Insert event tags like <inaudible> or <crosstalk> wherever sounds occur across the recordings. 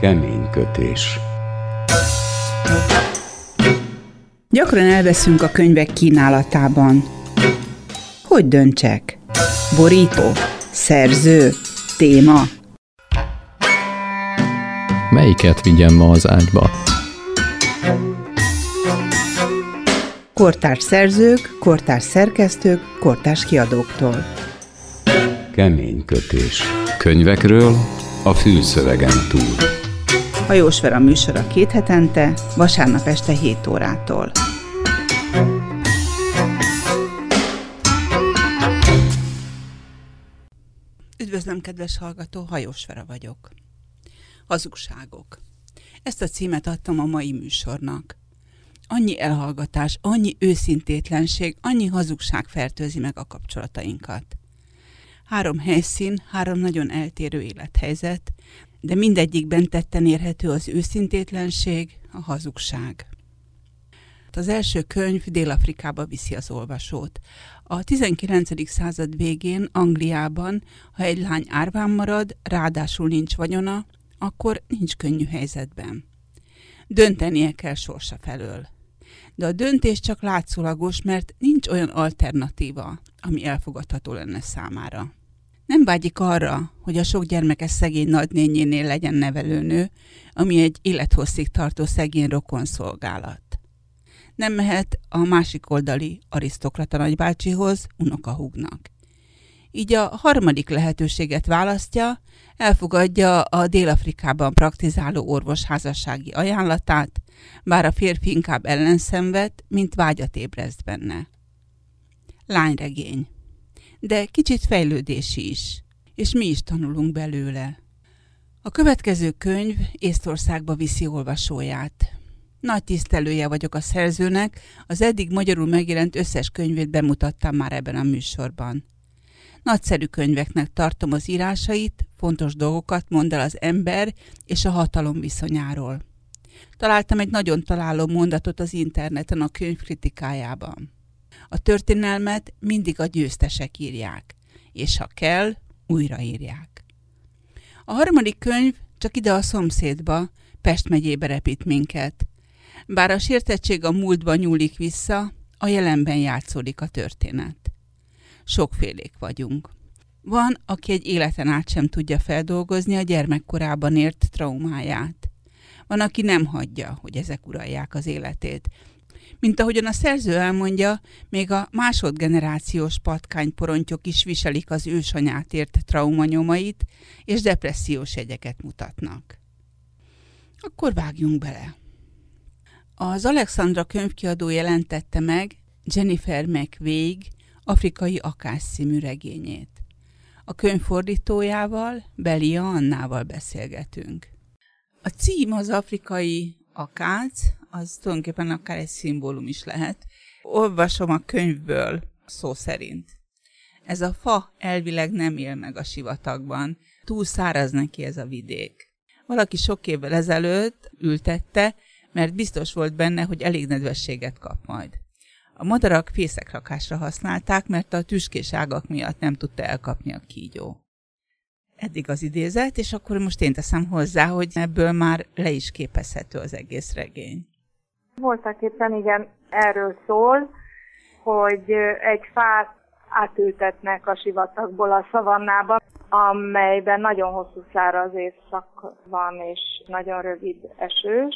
Kemény kötés. Gyakran elveszünk a könyvek kínálatában. Hogy döntsek? Borító? Szerző? Téma? Melyiket vigyem ma az ágyba? Kortárs szerzők, kortárs szerkesztők, kortárs kiadóktól. Kemény kötés. Könyvekről a fülszövegen túl. Hajós Vera műsora két hetente, vasárnap este 7 órától. Üdvözlöm, kedves hallgató, Hajós Vera vagyok. Hazugságok. Ezt a címet adtam a mai műsornak. Annyi elhallgatás, annyi őszintétlenség, annyi hazugság fertőzi meg a kapcsolatainkat. Három helyszín, három nagyon eltérő élethelyzet, de mindegyikben tetten érhető az őszintétlenség, a hazugság. Az első könyv Dél-Afrikába viszi az olvasót. A 19. század végén Angliában, ha egy lány árván marad, ráadásul nincs vagyona, akkor nincs könnyű helyzetben. Döntenie kell sorsa felől. De a döntés csak látszólagos, mert nincs olyan alternatíva, ami elfogadható lenne számára. Nem vágyik arra, hogy a sok gyermekes szegény nagynényénél legyen nevelőnő, ami egy élethosszig tartó szegény rokonszolgálat. Nem mehet a másik oldali arisztokrata nagybácsihoz, unokahúgnak. Így a harmadik lehetőséget választja, elfogadja a Dél-Afrikában praktizáló orvos házassági ajánlatát, bár a férfi inkább ellenszenved, mint vágyat ébreszt benne. Lányregény de kicsit fejlődési is, és mi is tanulunk belőle. A következő könyv Észtországba viszi olvasóját. Nagy tisztelője vagyok a szerzőnek, az eddig magyarul megjelent összes könyvét bemutattam már ebben a műsorban. Nagyszerű könyveknek tartom az írásait, fontos dolgokat mond el az ember és a hatalom viszonyáról. Találtam egy nagyon találó mondatot az interneten a könyv kritikájában. A történelmet mindig a győztesek írják, és ha kell, újraírják. A harmadik könyv csak ide a szomszédba, Pest megyébe repít minket. Bár a sértettség a múltba nyúlik vissza, a jelenben játszódik a történet. Sokfélék vagyunk. Van, aki egy életen át sem tudja feldolgozni a gyermekkorában ért traumáját. Van, aki nem hagyja, hogy ezek uralják az életét, mint ahogyan a szerző elmondja, még a másodgenerációs patkányporontyok is viselik az ősanyát ért traumanyomait, és depressziós jegyeket mutatnak. Akkor vágjunk bele. Az Alexandra könyvkiadó jelentette meg Jennifer McVeigh afrikai akás című regényét. A könyv fordítójával, Belia Annával beszélgetünk. A cím az afrikai akác, az tulajdonképpen akár egy szimbólum is lehet. Olvasom a könyvből szó szerint. Ez a fa elvileg nem él meg a sivatagban, túl száraz neki ez a vidék. Valaki sok évvel ezelőtt ültette, mert biztos volt benne, hogy elég nedvességet kap majd. A madarak fészekrakásra használták, mert a tüskés ágak miatt nem tudta elkapni a kígyó. Eddig az idézet, és akkor most én teszem hozzá, hogy ebből már le is képezhető az egész regény. Voltak éppen igen, erről szól, hogy egy fát átültetnek a sivatagból a szavannába, amelyben nagyon hosszú száraz évszak van, és nagyon rövid esős.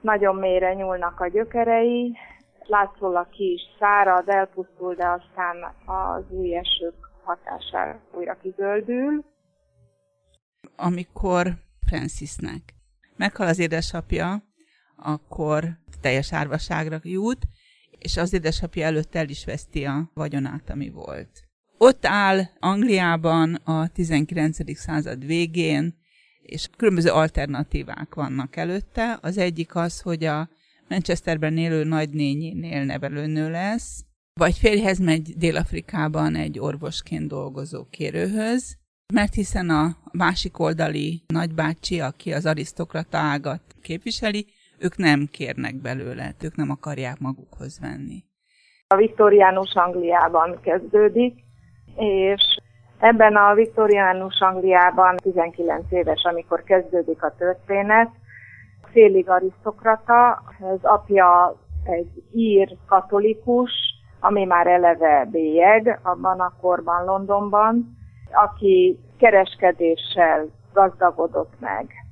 Nagyon mélyre nyúlnak a gyökerei, látszólag ki is szárad, elpusztul, de aztán az új esők hatására újra kizöldül. Amikor Francisnek meghal az édesapja, akkor teljes árvaságra jut, és az édesapja előtt el is veszti a vagyonát, ami volt. Ott áll Angliában a 19. század végén, és különböző alternatívák vannak előtte. Az egyik az, hogy a Manchesterben élő nagynényénél nevelőnő lesz, vagy férjhez megy Dél-Afrikában egy orvosként dolgozó kérőhöz, mert hiszen a másik oldali nagybácsi, aki az arisztokrata ágat képviseli, ők nem kérnek belőle, ők nem akarják magukhoz venni. A viktoriánus Angliában kezdődik, és Ebben a viktoriánus Angliában 19 éves, amikor kezdődik a történet, félig arisztokrata, az apja egy ír katolikus, ami már eleve bélyeg abban a korban Londonban, aki kereskedéssel gazdagodott meg.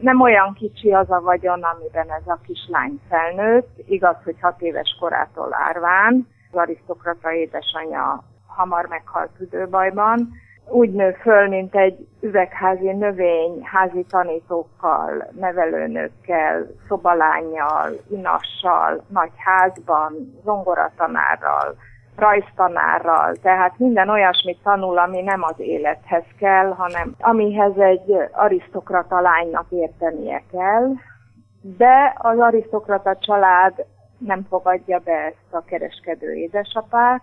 Nem olyan kicsi az a vagyon, amiben ez a kislány felnőtt, igaz, hogy hat éves korától árván, az arisztokrata édesanyja hamar meghalt tüdőbajban, úgy nő föl, mint egy üvegházi növény, házi tanítókkal, nevelőnökkel, szobalányjal, inassal, nagy házban, zongoratanárral, rajztanárral, tehát minden olyasmit tanul, ami nem az élethez kell, hanem amihez egy arisztokrata lánynak értenie kell, de az arisztokrata család nem fogadja be ezt a kereskedő édesapát,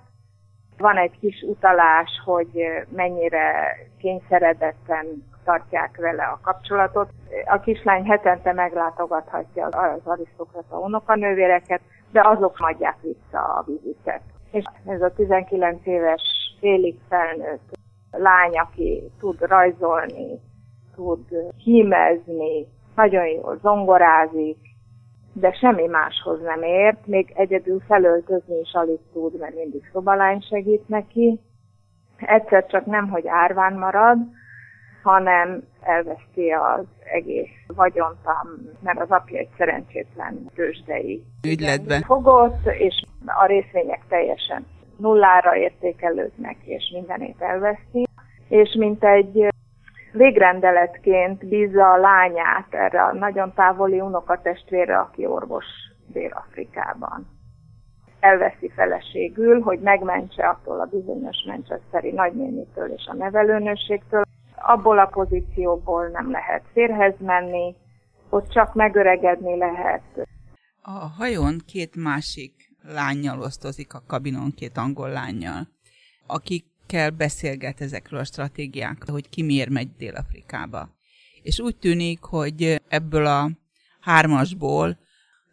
van egy kis utalás, hogy mennyire kényszeredetten tartják vele a kapcsolatot. A kislány hetente meglátogathatja az arisztokrata unokanővéreket, de azok adják vissza a vizitet. És ez a 19 éves félig felnőtt lány, aki tud rajzolni, tud hímezni, nagyon jól zongorázik, de semmi máshoz nem ért, még egyedül felöltözni is alig tud, mert mindig szobalány segít neki. Egyszer csak nem, hogy árván marad, hanem elveszti az egész vagyont, mert az apja egy szerencsétlen tőzsdei ügyletben fogott, és a részvények teljesen nullára értékelődnek, és mindenét elveszti. És mint egy végrendeletként bízza a lányát erre a nagyon távoli unokatestvére, aki orvos Dél-Afrikában. Elveszi feleségül, hogy megmentse attól a bizonyos Manchesteri nagynénitől és a nevelőnőségtől. Abból a pozícióból nem lehet férhez menni, ott csak megöregedni lehet. A hajón két másik lányjal osztozik a kabinon, két angol lányjal, akik kell beszélget ezekről a stratégiákról, hogy ki miért megy Dél-Afrikába. És úgy tűnik, hogy ebből a hármasból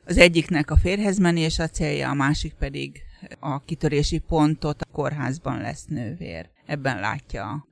az egyiknek a férhez menés a célja, a másik pedig a kitörési pontot a kórházban lesz nővér. Ebben látja.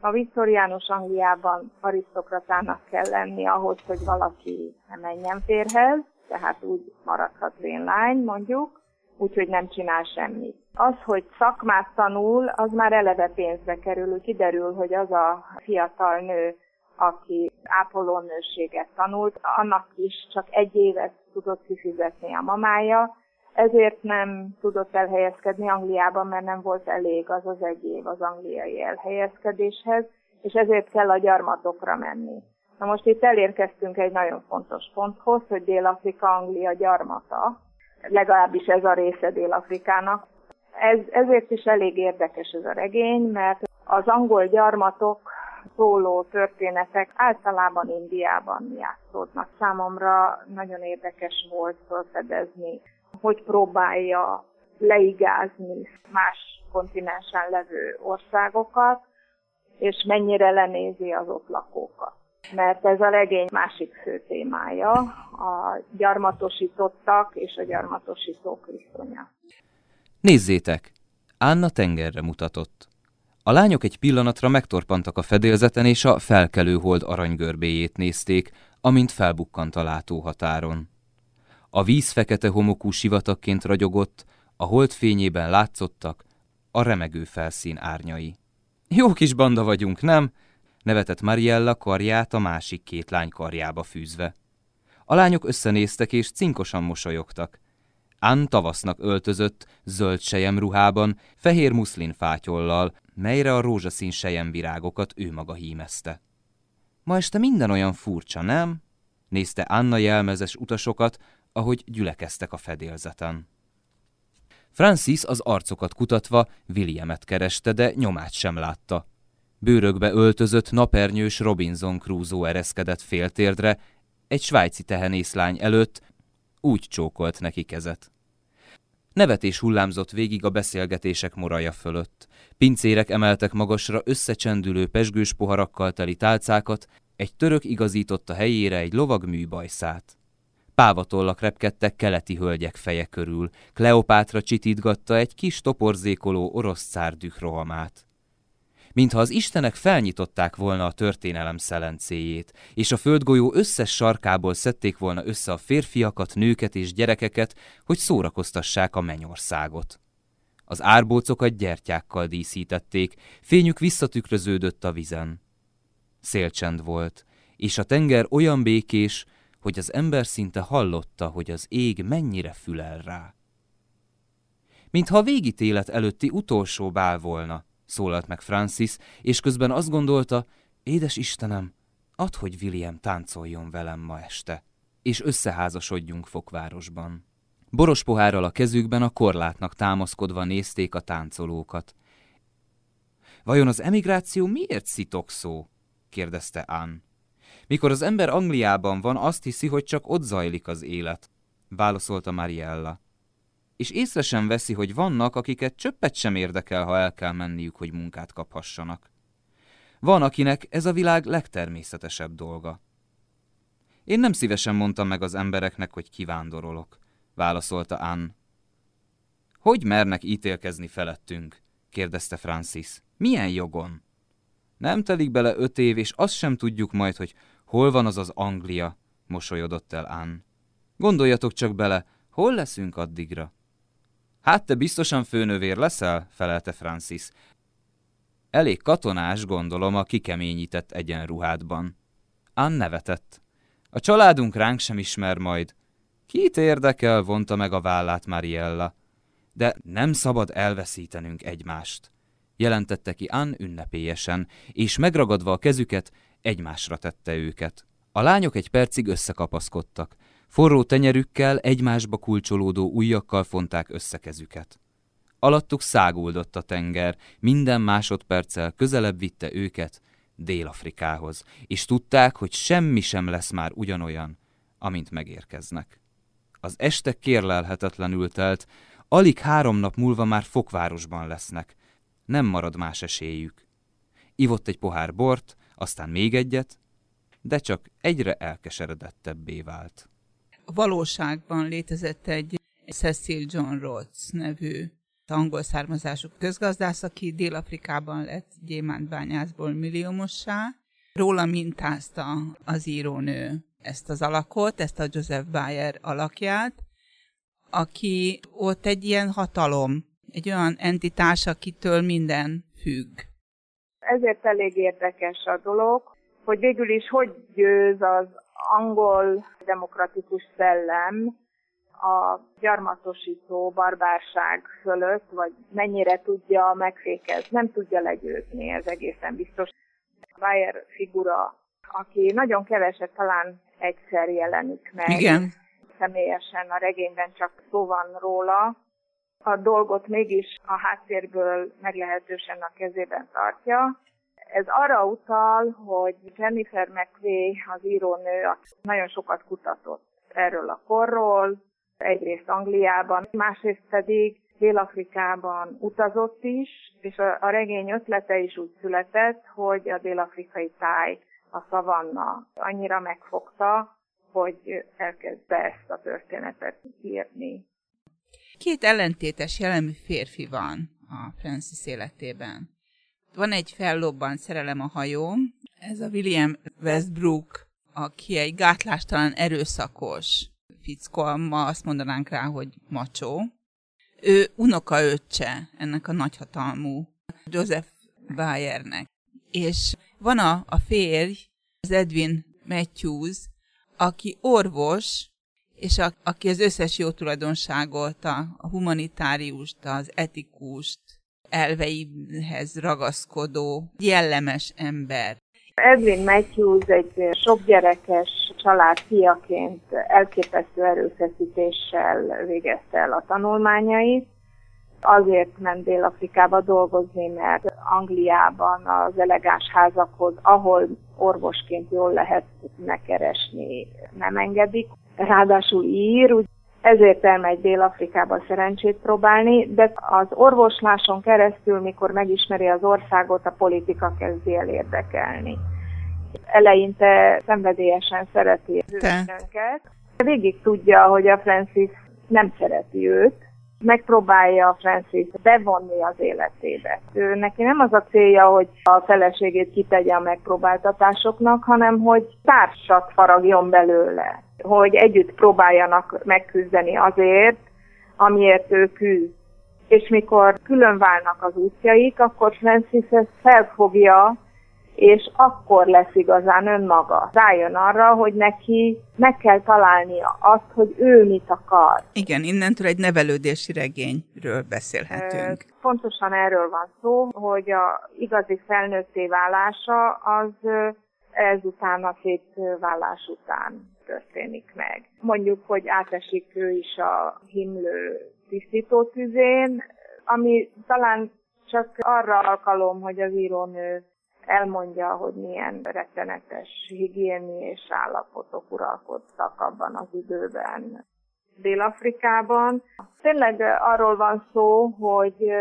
A viktoriánus Angliában arisztokratának kell lenni ahhoz, hogy valaki ne menjen férhez, tehát úgy maradhat vénlány mondjuk, úgyhogy nem csinál semmit. Az, hogy szakmát tanul, az már eleve pénzbe kerül. Kiderül, hogy az a fiatal nő, aki ápolónőséget tanult, annak is csak egy évet tudott kifizetni a mamája, ezért nem tudott elhelyezkedni Angliában, mert nem volt elég az az egy év az angliai elhelyezkedéshez, és ezért kell a gyarmatokra menni. Na most itt elérkeztünk egy nagyon fontos ponthoz, hogy Dél-Afrika Anglia gyarmata, legalábbis ez a része Dél-Afrikának. Ez, ezért is elég érdekes ez a regény, mert az angol gyarmatok szóló történetek általában Indiában játszódnak. Számomra nagyon érdekes volt felfedezni, hogy próbálja leigázni más kontinensen levő országokat, és mennyire lenézi az ott lakókat mert ez a regény másik fő témája, a gyarmatosítottak és a gyarmatosítók viszonya. Nézzétek! Anna tengerre mutatott. A lányok egy pillanatra megtorpantak a fedélzeten, és a felkelő hold aranygörbéjét nézték, amint felbukkant a látóhatáron. A víz fekete homokú sivatagként ragyogott, a hold fényében látszottak a remegő felszín árnyai. Jó kis banda vagyunk, nem? nevetett Mariella karját a másik két lány karjába fűzve. A lányok összenéztek és cinkosan mosolyogtak. Ann tavasznak öltözött, zöld sejem ruhában, fehér muszlin fátyollal, melyre a rózsaszín virágokat ő maga hímezte. Ma este minden olyan furcsa, nem? Nézte Anna jelmezes utasokat, ahogy gyülekeztek a fedélzeten. Francis az arcokat kutatva Williamet kereste, de nyomát sem látta. Bőrökbe öltözött napernyős Robinson Crusoe ereszkedett féltérdre, egy svájci tehenészlány előtt, úgy csókolt neki kezet. Nevetés hullámzott végig a beszélgetések moraja fölött. Pincérek emeltek magasra összecsendülő pesgős poharakkal teli tálcákat, egy török igazította helyére egy lovag műbajszát. Pávatollak repkedtek keleti hölgyek feje körül, Kleopátra csitítgatta egy kis toporzékoló orosz cár dührohamát. mintha az istenek felnyitották volna a történelem szelencéjét, és a földgolyó összes sarkából szedték volna össze a férfiakat, nőket és gyerekeket, hogy szórakoztassák a mennyországot. Az árbócokat gyertyákkal díszítették, fényük visszatükröződött a vizen. Szélcsend volt, és a tenger olyan békés, hogy az ember szinte hallotta, hogy az ég mennyire fülel rá. Mintha végítélet előtti utolsó bál volna, szólalt meg Francis, és közben azt gondolta, édes Istenem, add, hogy William táncoljon velem ma este, és összeházasodjunk Fokvárosban. Boros pohárral a kezükben a korlátnak támaszkodva nézték a táncolókat. Vajon az emigráció miért szó? kérdezte Ann. Mikor az ember Angliában van, azt hiszi, hogy csak ott zajlik az élet, válaszolta Mariella. És észre sem veszi, hogy vannak, akiket csöppet sem érdekel, ha el kell menniük, hogy munkát kaphassanak. Van, akinek ez a világ legtermészetesebb dolga. Én nem szívesen mondtam meg az embereknek, hogy kivándorolok, válaszolta Ann. Hogy mernek ítélkezni felettünk? kérdezte Francis. Milyen jogon? Nem telik bele öt év, és azt sem tudjuk majd, hogy hol van az az Anglia, mosolyodott el Ann. Gondoljatok csak bele, hol leszünk addigra? Hát te biztosan főnövér leszel, felelte Francis. Elég katonás, gondolom, a kikeményített egyenruhádban. Ann nevetett. A családunk ránk sem ismer majd. Kit érdekel, vonta meg a vállát Mariella. De nem szabad elveszítenünk egymást jelentette ki Ann ünnepélyesen, és megragadva a kezüket, egymásra tette őket. A lányok egy percig összekapaszkodtak. Forró tenyerükkel, egymásba kulcsolódó ujjakkal fonták össze kezüket. Alattuk száguldott a tenger, minden másodperccel közelebb vitte őket Dél-Afrikához, és tudták, hogy semmi sem lesz már ugyanolyan, amint megérkeznek. Az este kérlelhetetlenül telt, alig három nap múlva már fokvárosban lesznek, nem marad más esélyük. Ivott egy pohár bort, aztán még egyet, de csak egyre elkeseredettebbé vált. A valóságban létezett egy Cecil John Rhodes nevű angol származású közgazdász, aki Dél-Afrikában lett gyémántbányászból milliómossá. Róla mintázta az írónő ezt az alakot, ezt a Joseph Bayer alakját, aki ott egy ilyen hatalom egy olyan entitás, akitől minden függ. Ezért elég érdekes a dolog, hogy végül is hogy győz az angol demokratikus szellem a gyarmatosító barbárság fölött, vagy mennyire tudja megfékezni, nem tudja legyőzni, ez egészen biztos. Bayer figura, aki nagyon keveset, talán egyszer jelenik meg. Igen. Személyesen a regényben csak szó van róla, a dolgot mégis a háttérből meglehetősen a kezében tartja. Ez arra utal, hogy Jennifer McVeigh, az írónő, nagyon sokat kutatott erről a korról, egyrészt Angliában, másrészt pedig Dél-Afrikában utazott is, és a, a regény ötlete is úgy született, hogy a dél-afrikai táj, a szavanna annyira megfogta, hogy elkezdte ezt a történetet írni. Két ellentétes jellemű férfi van a Francis életében. Van egy fellobbant szerelem a hajón, ez a William Westbrook, aki egy gátlástalan erőszakos fickó, ma azt mondanánk rá, hogy macsó. Ő unokaöccse ennek a nagyhatalmú Joseph Bayernek. És van a, a férj, az Edwin Matthews, aki orvos, és a, aki az összes jó tulajdonságot, a, a humanitáriust, az etikust, elveihez ragaszkodó, jellemes ember. Edwin Matthews egy sok gyerekes család fiaként elképesztő erőfeszítéssel végezte el a tanulmányait. Azért ment Dél-Afrikába dolgozni, mert Angliában az elegáns házakhoz, ahol orvosként jól lehet megkeresni, nem engedik ráadásul ír, úgy ezért elmegy Dél-Afrikába szerencsét próbálni, de az orvosláson keresztül, mikor megismeri az országot, a politika kezdi el érdekelni. Eleinte szenvedélyesen szereti őket. Végig tudja, hogy a Francis nem szereti őt, megpróbálja Francis bevonni az életébe. Ő neki nem az a célja, hogy a feleségét kitegye a megpróbáltatásoknak, hanem hogy társat faragjon belőle, hogy együtt próbáljanak megküzdeni azért, amiért ő küzd. És mikor külön válnak az útjaik, akkor Francis ezt felfogja, és akkor lesz igazán önmaga. Rájön arra, hogy neki meg kell találnia azt, hogy ő mit akar. Igen, innentől egy nevelődési regényről beszélhetünk. Pontosan erről van szó, hogy a igazi felnőtté válása az ezután a vállás után történik meg. Mondjuk, hogy átesik ő is a himlő tisztító tüzén, ami talán csak arra alkalom, hogy az írónő elmondja, hogy milyen rettenetes higiéniés állapotok uralkodtak abban az időben Dél-Afrikában. Tényleg arról van szó, hogy,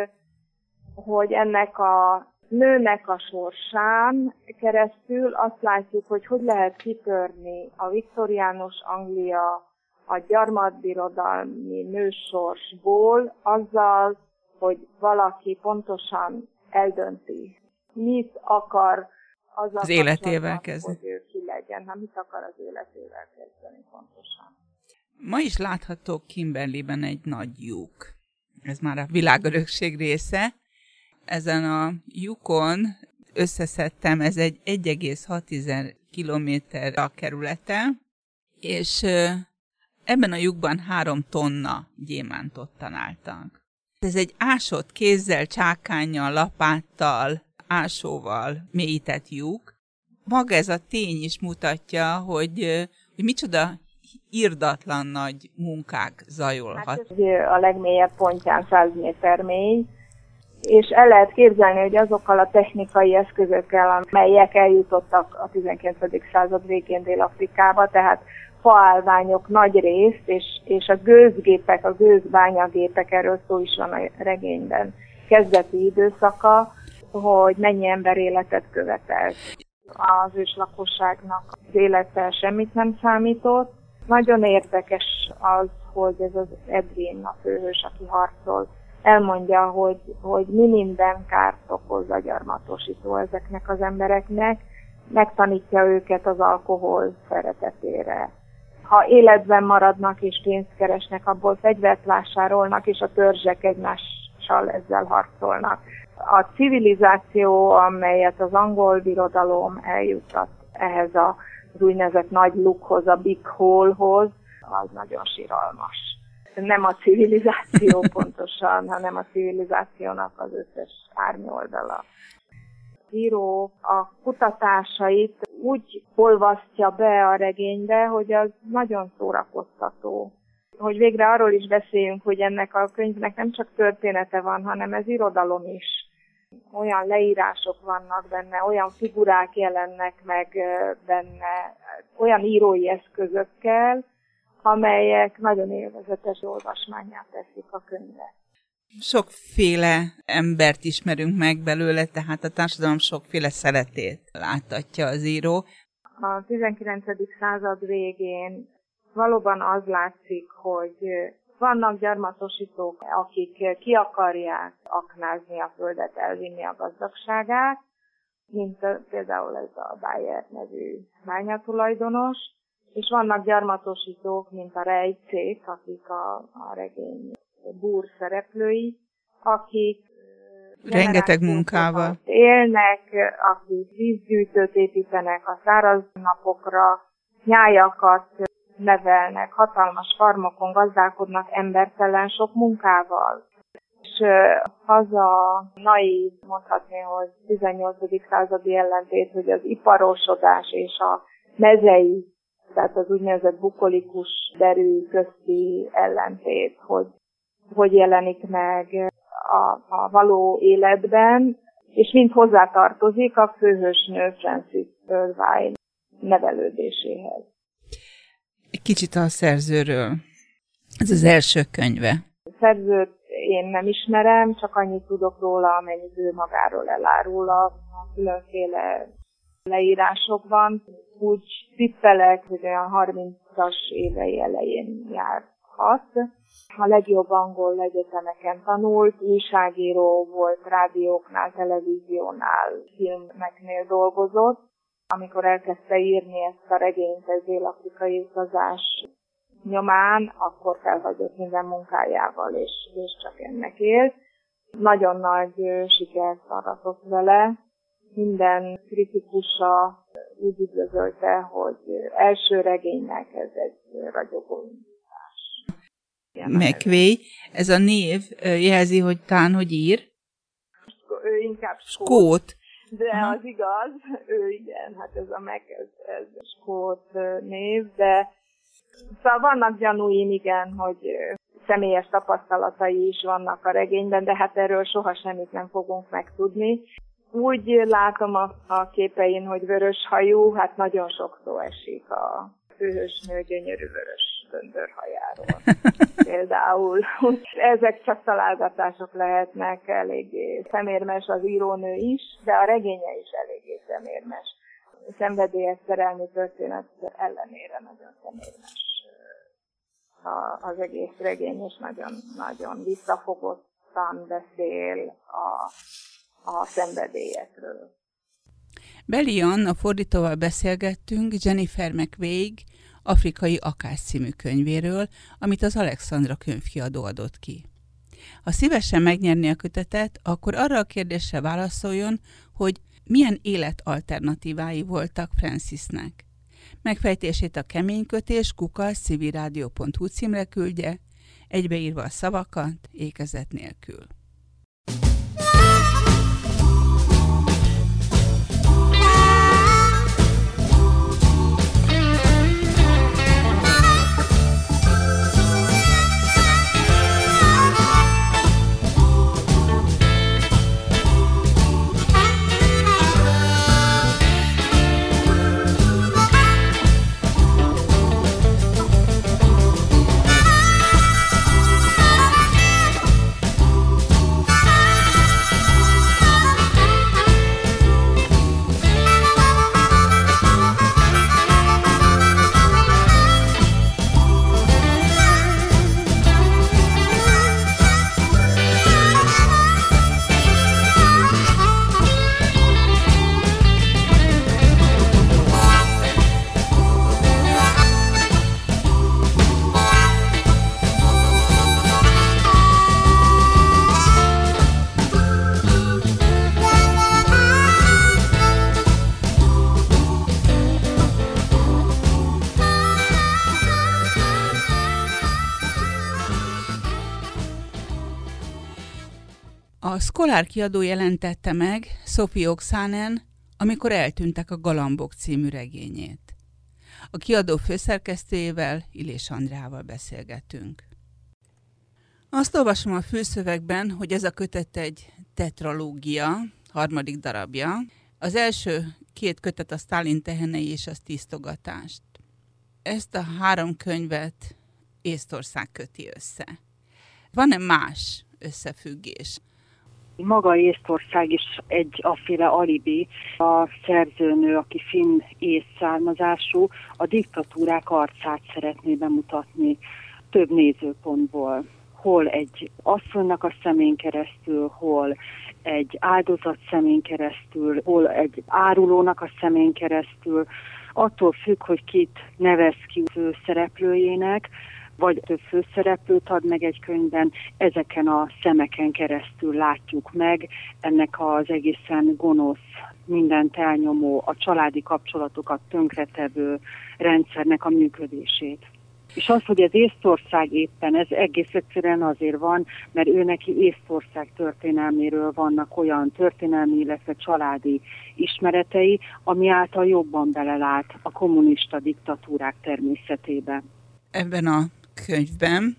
hogy ennek a nőnek a sorsán keresztül azt látjuk, hogy hogy lehet kitörni a viktoriánus Anglia a gyarmatbirodalmi nősorsból azzal, hogy valaki pontosan eldönti, mit akar az, az életével kezdeni. Hogy ő ki legyen, ha mit akar az életével kezdeni pontosan. Ma is látható Kimberleyben egy nagy lyuk. Ez már a világörökség része. Ezen a lyukon összeszedtem, ez egy 1,6 kilométer a kerülete, és ebben a lyukban három tonna gyémántot találtak. Ez egy ásott kézzel, csákányjal, lapáttal ásóval mélyített lyuk. Maga ez a tény is mutatja, hogy, hogy micsoda irdatlan nagy munkák zajolhat. Hát ez a legmélyebb pontján 100 méter mély, és el lehet képzelni, hogy azokkal a technikai eszközökkel, amelyek eljutottak a 19. század végén Dél-Afrikába, tehát faállványok nagy részt, és, és a gőzgépek, a gőzbányagépek, erről szó is van a regényben, kezdeti időszaka, hogy mennyi ember életet követelt. Az őslakosságnak az élete semmit nem számított. Nagyon érdekes az, hogy ez az Edwin, a főhős, aki harcol, elmondja, hogy, hogy mi minden kárt okoz a gyarmatosító ezeknek az embereknek, megtanítja őket az alkohol szeretetére. Ha életben maradnak és pénzt keresnek, abból fegyvert vásárolnak, és a törzsek egymással ezzel harcolnak a civilizáció, amelyet az angol birodalom eljutott ehhez a, az úgynevezett nagy lukhoz, a big hole-hoz, az nagyon síralmas. Nem a civilizáció <laughs> pontosan, hanem a civilizációnak az összes árnyoldala. Író a kutatásait úgy olvasztja be a regénybe, hogy az nagyon szórakoztató hogy végre arról is beszéljünk, hogy ennek a könyvnek nem csak története van, hanem ez irodalom is olyan leírások vannak benne, olyan figurák jelennek meg benne, olyan írói eszközökkel, amelyek nagyon élvezetes olvasmányát teszik a könyvet. Sokféle embert ismerünk meg belőle, tehát a társadalom sokféle szeretét láttatja az író. A 19. század végén valóban az látszik, hogy vannak gyarmatosítók, akik ki akarják aknázni a földet, elvinni a gazdagságát, mint például ez a Bayer nevű bányatulajdonos, és vannak gyarmatosítók, mint a rejtszék, akik a, a regény búr szereplői, akik rengeteg munkával élnek, akik vízgyűjtőt építenek a száraz napokra, nyájakat nevelnek, hatalmas farmokon gazdálkodnak embertelen sok munkával. És az a nai, mondhatni, hogy 18. századi ellentét, hogy az iparosodás és a mezei, tehát az úgynevezett bukolikus derű közti ellentét, hogy hogy jelenik meg a, a való életben, és mind hozzátartozik a főhősnő Francis Irvine nevelődéséhez. Kicsit a szerzőről. Ez az első könyve. A szerzőt én nem ismerem, csak annyit tudok róla, amennyit ő magáról elárul a, a különféle leírásokban. Úgy tippelek, hogy olyan 30-as évei elején jár azt. A legjobb angol egyetemeken tanult, újságíró volt, rádióknál, televíziónál, filmeknél dolgozott. Amikor elkezdte írni ezt a regényt, ez dél-afrikai utazás nyomán, akkor felhagyott minden munkájával, és, és csak ennek élt. Nagyon nagy sikert aratott vele. Minden kritikusa úgy üdvözölte, hogy első regénynek ez egy ragyogó indítás. McVeigh, ez a név jelzi, hogy tán, hogy ír? Ő inkább skót. Skót. De Aha. az igaz, ő igen, hát ez a meg, ez, ez skót név, de Szóval vannak gyanúim, igen, hogy személyes tapasztalatai is vannak a regényben, de hát erről soha semmit nem fogunk megtudni. Úgy látom a, a képein, hogy vörös hajú, hát nagyon sok szó esik a főhősnő gyönyörű vörös döndörhajáról. <laughs> Például ezek csak találgatások lehetnek, eléggé szemérmes az írónő is, de a regénye is eléggé szemérmes. Szenvedélyes szerelmi történet ellenére nagyon szemérmes az egész regény, és nagyon, nagyon visszafogottan beszél a, a szenvedélyekről. Belian, a fordítóval beszélgettünk Jennifer McVeigh Afrikai Akás című könyvéről, amit az Alexandra könyvkiadó adott ki. Ha szívesen megnyerni a kötetet, akkor arra a kérdésre válaszoljon, hogy milyen életalternatívái voltak Francisnek. Megfejtését a keménykötés kukasz civilrádió.hu címre küldje, egybeírva a szavakat, ékezet nélkül. Scholar kiadó jelentette meg Sophie Oxanen, amikor eltűntek a Galambok című regényét. A kiadó főszerkesztőjével, Illés Andrával beszélgetünk. Azt olvasom a főszövegben, hogy ez a kötet egy tetralógia, harmadik darabja. Az első két kötet a Stalin tehenei és a tisztogatást. Ezt a három könyvet Észtország köti össze. Van-e más összefüggés? Maga Észtország is egy aféle alibi. A szerzőnő, aki finn észszármazású, a diktatúrák arcát szeretné bemutatni több nézőpontból. Hol egy asszonynak a szemén keresztül, hol egy áldozat szemén keresztül, hol egy árulónak a szemén keresztül, attól függ, hogy kit nevez ki szereplőjének, vagy több főszereplőt ad meg egy könyvben, ezeken a szemeken keresztül látjuk meg ennek az egészen gonosz, mindent elnyomó, a családi kapcsolatokat tönkretevő rendszernek a működését. És az, hogy ez Észtország éppen, ez egész egyszerűen azért van, mert ő neki Észtország történelméről vannak olyan történelmi, illetve családi ismeretei, ami által jobban belelát a kommunista diktatúrák természetébe. Ebben a könyvben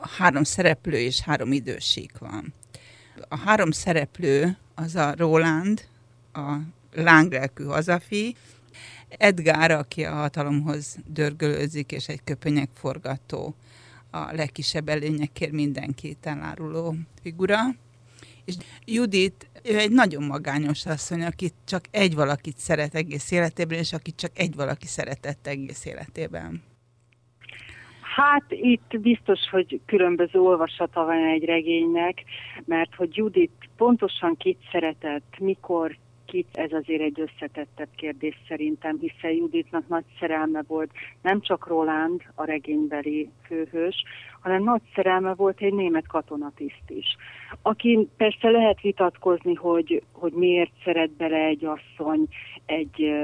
három szereplő és három időség van. A három szereplő az a Roland, a lánglelkű hazafi, Edgar, aki a hatalomhoz dörgölőzik, és egy köpönyek forgató, a legkisebb előnyekért mindenkit eláruló figura. És Judit, ő egy nagyon magányos asszony, aki csak egy valakit szeret egész életében, és aki csak egy valaki szeretett egész életében. Hát itt biztos, hogy különböző olvasata van egy regénynek, mert hogy Judit pontosan kit szeretett, mikor, kit, ez azért egy összetettebb kérdés szerintem, hiszen Juditnak nagy szerelme volt nem csak Roland, a regénybeli főhős, hanem nagy szerelme volt egy német katonatiszt is. Aki persze lehet vitatkozni, hogy, hogy miért szeret bele egy asszony egy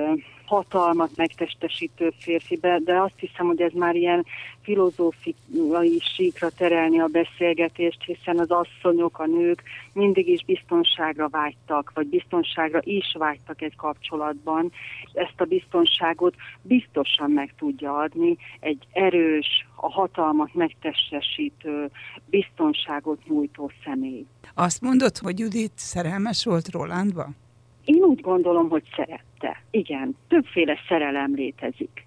hatalmat megtestesítő férfibe, de azt hiszem, hogy ez már ilyen filozófiai síkra terelni a beszélgetést, hiszen az asszonyok, a nők mindig is biztonságra vágytak, vagy biztonságra is vágytak egy kapcsolatban. Ezt a biztonságot biztosan meg tudja adni egy erős, a hatalmat megtestesítő, biztonságot nyújtó személy. Azt mondod, hogy Judit szerelmes volt Rolandba? Én úgy gondolom, hogy szerette. Igen, többféle szerelem létezik.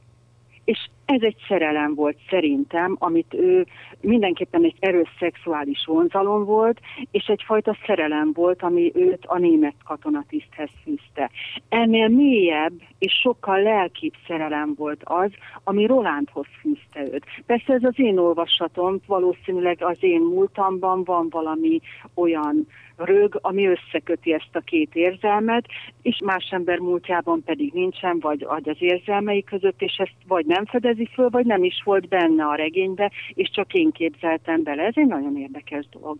És ez egy szerelem volt szerintem, amit ő mindenképpen egy erős szexuális vonzalom volt, és egyfajta szerelem volt, ami őt a német katonatiszthez fűzte. Ennél mélyebb és sokkal lelkibb szerelem volt az, ami Rolandhoz fűzte őt. Persze ez az én olvasatom, valószínűleg az én múltamban van valami olyan rög, ami összeköti ezt a két érzelmet, és más ember múltjában pedig nincsen, vagy, az érzelmei között, és ezt vagy nem fedezi föl, vagy nem is volt benne a regénybe, és csak én képzeltem bele. Ez egy nagyon érdekes dolog.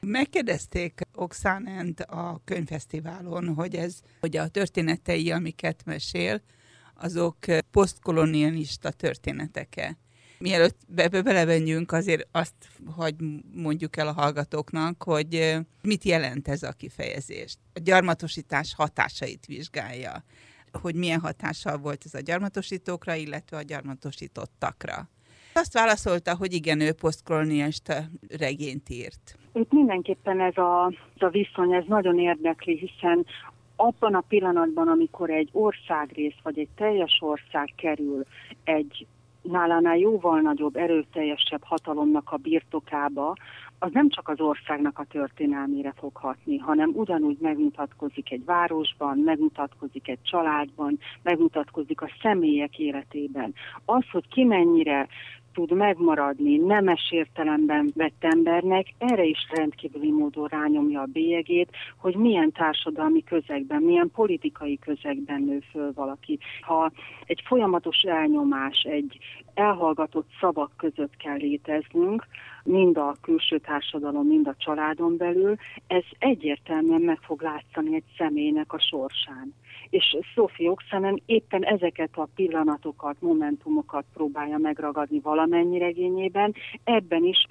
Megkérdezték Oxanent a könyvfesztiválon, hogy ez, hogy a történetei, amiket mesél, azok posztkolonialista történetek-e. Mielőtt be belevenjünk, azért azt, hogy mondjuk el a hallgatóknak, hogy mit jelent ez a kifejezés. A gyarmatosítás hatásait vizsgálja, hogy milyen hatással volt ez a gyarmatosítókra, illetve a gyarmatosítottakra. Azt válaszolta, hogy igen, ő posztkolonialista regényt írt. Itt mindenképpen ez a, ez a viszony, ez nagyon érdekli, hiszen abban a pillanatban, amikor egy országrész vagy egy teljes ország kerül egy nálánál jóval nagyobb, erőteljesebb hatalomnak a birtokába, az nem csak az országnak a történelmére fog hatni, hanem ugyanúgy megmutatkozik egy városban, megmutatkozik egy családban, megmutatkozik a személyek életében. Az, hogy ki mennyire tud megmaradni nemes értelemben vett embernek, erre is rendkívüli módon rányomja a bélyegét, hogy milyen társadalmi közegben, milyen politikai közegben nő föl valaki. Ha egy folyamatos elnyomás, egy elhallgatott szavak között kell léteznünk, mind a külső társadalom, mind a családon belül, ez egyértelműen meg fog látszani egy személynek a sorsán és Sophie Oxanen éppen ezeket a pillanatokat, momentumokat próbálja megragadni valamennyi regényében, ebben is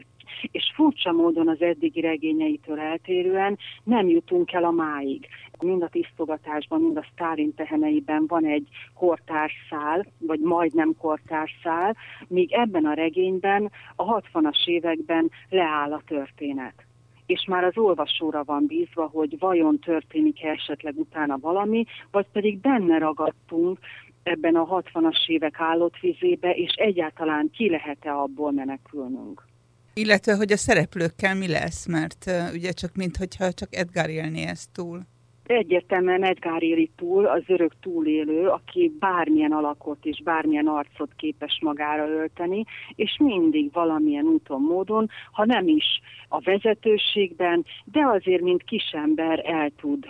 és furcsa módon az eddigi regényeitől eltérően nem jutunk el a máig. Mind a tisztogatásban, mind a Sztálin teheneiben van egy kortárszál, vagy majdnem kortárszál, míg ebben a regényben a 60-as években leáll a történet és már az olvasóra van bízva, hogy vajon történik-e esetleg utána valami, vagy pedig benne ragadtunk ebben a 60-as évek állott vizébe, és egyáltalán ki lehet-e abból menekülnünk. Illetve, hogy a szereplőkkel mi lesz, mert uh, ugye csak mintha csak Edgar élné ezt túl. Egyértelműen Edgar éli túl, az örök túlélő, aki bármilyen alakot és bármilyen arcot képes magára ölteni, és mindig valamilyen úton, módon, ha nem is a vezetőségben, de azért, mint kisember el tud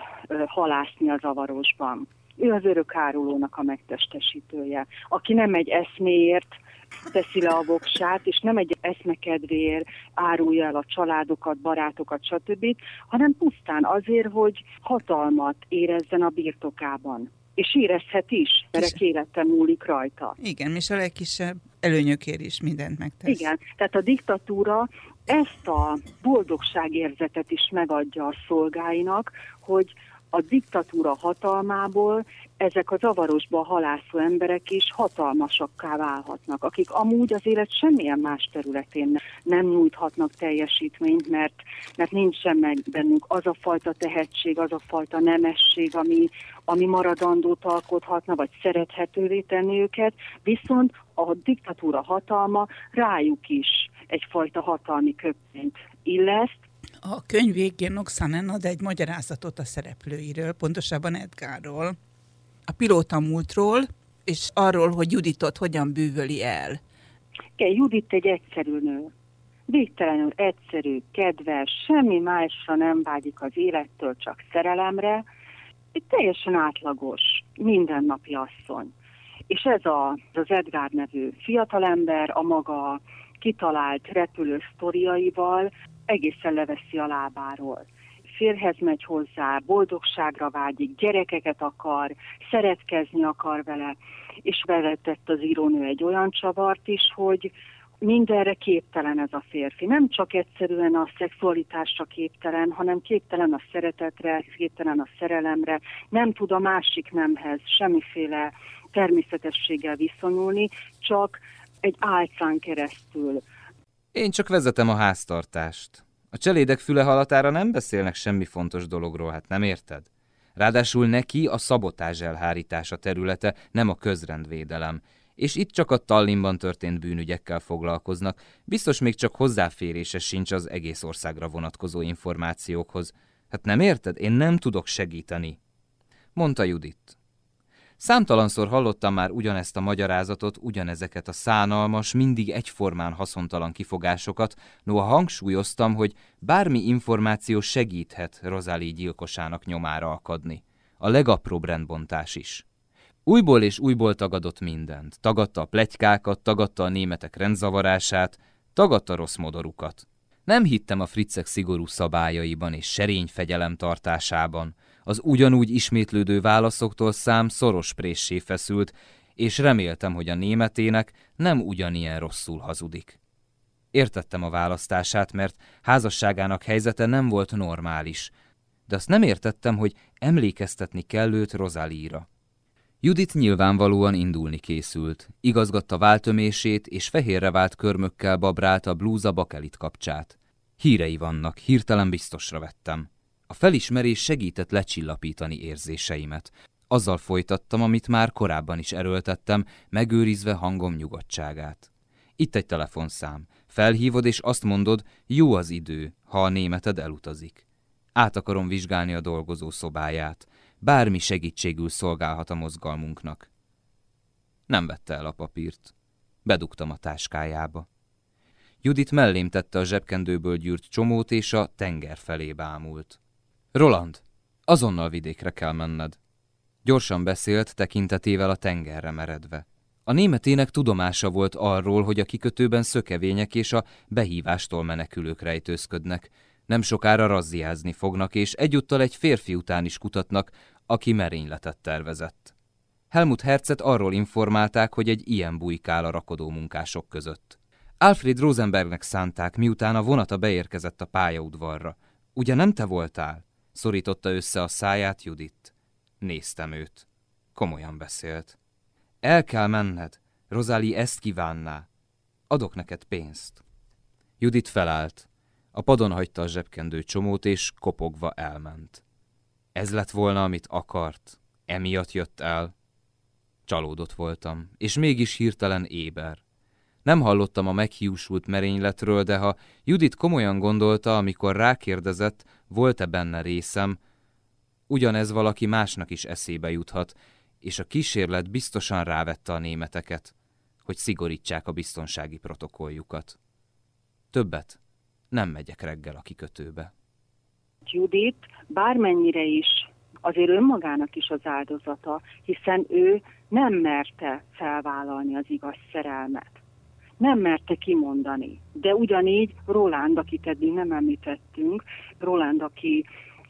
halászni a zavarosban. Ő az örök árulónak a megtestesítője, aki nem egy eszméért, teszi le a voksát, és nem egy eszmekedvéért árulja el a családokat, barátokat, stb., hanem pusztán azért, hogy hatalmat érezzen a birtokában. És érezhet is, mert élete múlik rajta. Igen, és a legkisebb előnyökért is mindent megtesz. Igen, tehát a diktatúra ezt a boldogságérzetet is megadja a szolgáinak, hogy a diktatúra hatalmából ezek a zavarosba halászó emberek is hatalmasakká válhatnak, akik amúgy az élet semmilyen más területén nem nyújthatnak teljesítményt, mert, mert nincsen meg bennünk az a fajta tehetség, az a fajta nemesség, ami, ami maradandót alkothatna, vagy szerethetővé tenni őket, viszont a diktatúra hatalma rájuk is egyfajta hatalmi köpényt illeszt, a könyv végén Oxanen ad egy magyarázatot a szereplőiről, pontosabban Edgarról, a pilóta múltról, és arról, hogy Juditot hogyan bűvöli el. Igen, Judit egy egyszerű nő. Végtelenül egyszerű, kedves, semmi másra nem vágyik az élettől, csak szerelemre. Egy teljesen átlagos, mindennapi asszony. És ez a, az Edgar nevű fiatalember a maga kitalált repülő sztoriaival egészen leveszi a lábáról férhez megy hozzá, boldogságra vágyik, gyerekeket akar, szeretkezni akar vele, és bevetett az írónő egy olyan csavart is, hogy mindenre képtelen ez a férfi. Nem csak egyszerűen a szexualitásra képtelen, hanem képtelen a szeretetre, képtelen a szerelemre, nem tud a másik nemhez semmiféle természetességgel viszonyulni, csak egy álcán keresztül. Én csak vezetem a háztartást. A cselédek füle halatára nem beszélnek semmi fontos dologról, hát nem érted? Ráadásul neki a szabotázs elhárítása területe, nem a közrendvédelem. És itt csak a Tallinnban történt bűnügyekkel foglalkoznak, biztos még csak hozzáférése sincs az egész országra vonatkozó információkhoz. Hát nem érted? Én nem tudok segíteni, mondta Judit. Számtalanszor hallottam már ugyanezt a magyarázatot, ugyanezeket a szánalmas, mindig egyformán haszontalan kifogásokat, noha hangsúlyoztam, hogy bármi információ segíthet Rozáli gyilkosának nyomára akadni. A legapróbb rendbontás is. Újból és újból tagadott mindent. Tagadta a plegykákat, tagadta a németek rendzavarását, tagadta rossz modorukat. Nem hittem a fricek szigorú szabályaiban és serény fegyelem tartásában, az ugyanúgy ismétlődő válaszoktól szám szoros préssé feszült, és reméltem, hogy a németének nem ugyanilyen rosszul hazudik. Értettem a választását, mert házasságának helyzete nem volt normális, de azt nem értettem, hogy emlékeztetni kell őt Rozalíra. Judit nyilvánvalóan indulni készült, igazgatta váltömését, és fehérre vált körmökkel babrált a blúza bakelit kapcsát. Hírei vannak, hirtelen biztosra vettem. A felismerés segített lecsillapítani érzéseimet. Azzal folytattam, amit már korábban is erőltettem, megőrizve hangom nyugodtságát. Itt egy telefonszám. Felhívod és azt mondod, jó az idő, ha a németed elutazik. Át akarom vizsgálni a dolgozó szobáját. Bármi segítségül szolgálhat a mozgalmunknak. Nem vette el a papírt. Bedugtam a táskájába. Judit mellém tette a zsebkendőből gyűrt csomót, és a tenger felé bámult. Roland, azonnal vidékre kell menned. Gyorsan beszélt, tekintetével a tengerre meredve. A németének tudomása volt arról, hogy a kikötőben szökevények és a behívástól menekülők rejtőzködnek. Nem sokára razziázni fognak, és egyúttal egy férfi után is kutatnak, aki merényletet tervezett. Helmut Hercet arról informálták, hogy egy ilyen bujkál a rakodó munkások között. Alfred Rosenbergnek szánták, miután a vonata beérkezett a pályaudvarra. Ugye nem te voltál? Szorította össze a száját Judit. Néztem őt. Komolyan beszélt. El kell menned. Rozali ezt kívánná. Adok neked pénzt. Judit felállt. A padon hagyta a zsebkendő csomót, és kopogva elment. Ez lett volna, amit akart. Emiatt jött el. Csalódott voltam, és mégis hirtelen éber. Nem hallottam a meghiúsult merényletről, de ha Judit komolyan gondolta, amikor rákérdezett, volt-e benne részem, ugyanez valaki másnak is eszébe juthat, és a kísérlet biztosan rávette a németeket, hogy szigorítsák a biztonsági protokolljukat. Többet nem megyek reggel a kikötőbe. Judit bármennyire is azért önmagának is az áldozata, hiszen ő nem merte felvállalni az igaz szerelmet nem merte kimondani. De ugyanígy Roland, akit eddig nem említettünk, Roland, aki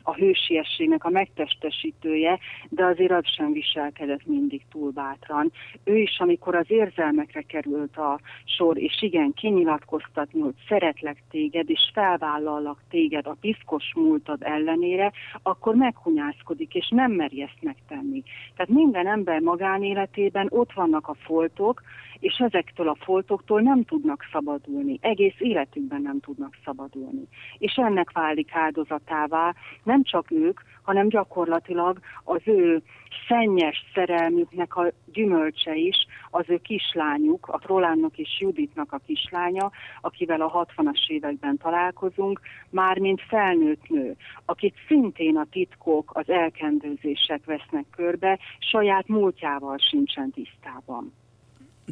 a hősiességnek a megtestesítője, de azért az sem viselkedett mindig túl bátran. Ő is, amikor az érzelmekre került a sor, és igen, kinyilatkoztatni, hogy szeretlek téged, és felvállallak téged a piszkos múltad ellenére, akkor meghunyászkodik, és nem meri ezt megtenni. Tehát minden ember magánéletében ott vannak a foltok, és ezektől a foltoktól nem tudnak szabadulni, egész életükben nem tudnak szabadulni. És ennek válik áldozatává nem csak ők, hanem gyakorlatilag az ő szennyes szerelmüknek a gyümölcse is, az ő kislányuk, a Rolandnak és Juditnak a kislánya, akivel a 60-as években találkozunk, már mint felnőtt nő, akit szintén a titkok, az elkendőzések vesznek körbe, saját múltjával sincsen tisztában.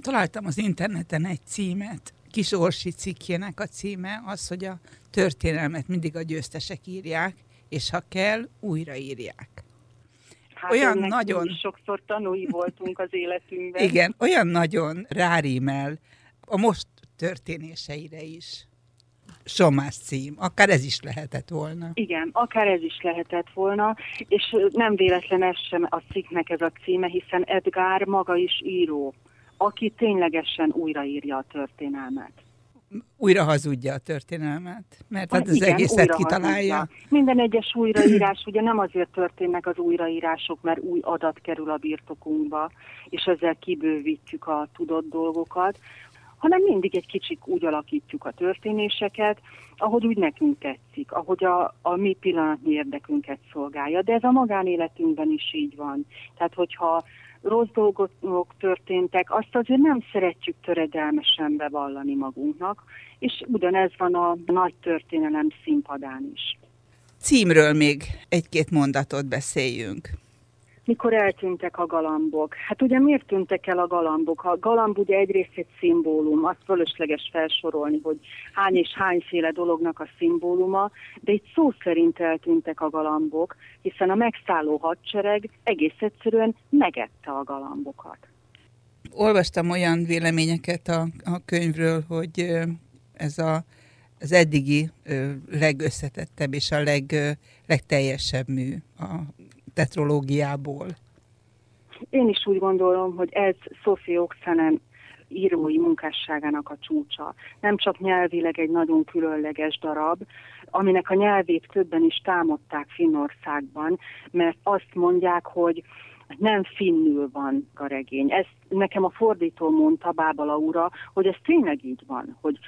találtam az interneten egy címet, Kis Orsi cikkjének a címe az, hogy a történelmet mindig a győztesek írják, és ha kell, újraírják. Hát Olyan nagyon- sokszor tanúi voltunk az életünkben. Igen, olyan nagyon rárímel a most történéseire is. Somás cím, akár ez is lehetett volna. Igen, akár ez is lehetett volna, és nem véletlen ez sem a cikknek ez a címe, hiszen Edgar maga is író, aki ténylegesen újraírja a történelmet. Újra hazudja a történelmet, mert hát az Igen, egészet kitalálja. hazudja. Minden egyes újraírás ugye nem azért történnek az újraírások, mert új adat kerül a birtokunkba, és ezzel kibővítjük a tudott dolgokat, hanem mindig egy kicsit úgy alakítjuk a történéseket, ahogy úgy nekünk tetszik, ahogy a, a mi pillanatnyi érdekünket szolgálja. De ez a magánéletünkben is így van. Tehát, hogyha rossz dolgok történtek, azt azért nem szeretjük töredelmesen bevallani magunknak, és ugyanez van a nagy történelem színpadán is. Címről még egy-két mondatot beszéljünk. Mikor eltűntek a galambok? Hát ugye miért tűntek el a galambok? A galamb ugye egyrészt egy szimbólum, azt fölösleges felsorolni, hogy hány és hányféle dolognak a szimbóluma, de itt szó szerint eltűntek a galambok, hiszen a megszálló hadsereg egész egyszerűen megette a galambokat. Olvastam olyan véleményeket a, a könyvről, hogy ez a, az eddigi legösszetettebb és a leg, legteljesebb mű a tetrológiából. Én is úgy gondolom, hogy ez Sophie Oxenen írói munkásságának a csúcsa. Nem csak nyelvileg egy nagyon különleges darab, aminek a nyelvét többen is támadták Finnországban, mert azt mondják, hogy nem finnül van a regény. Ez nekem a fordító mondta, Bába Laura, hogy ez tényleg így van, hogy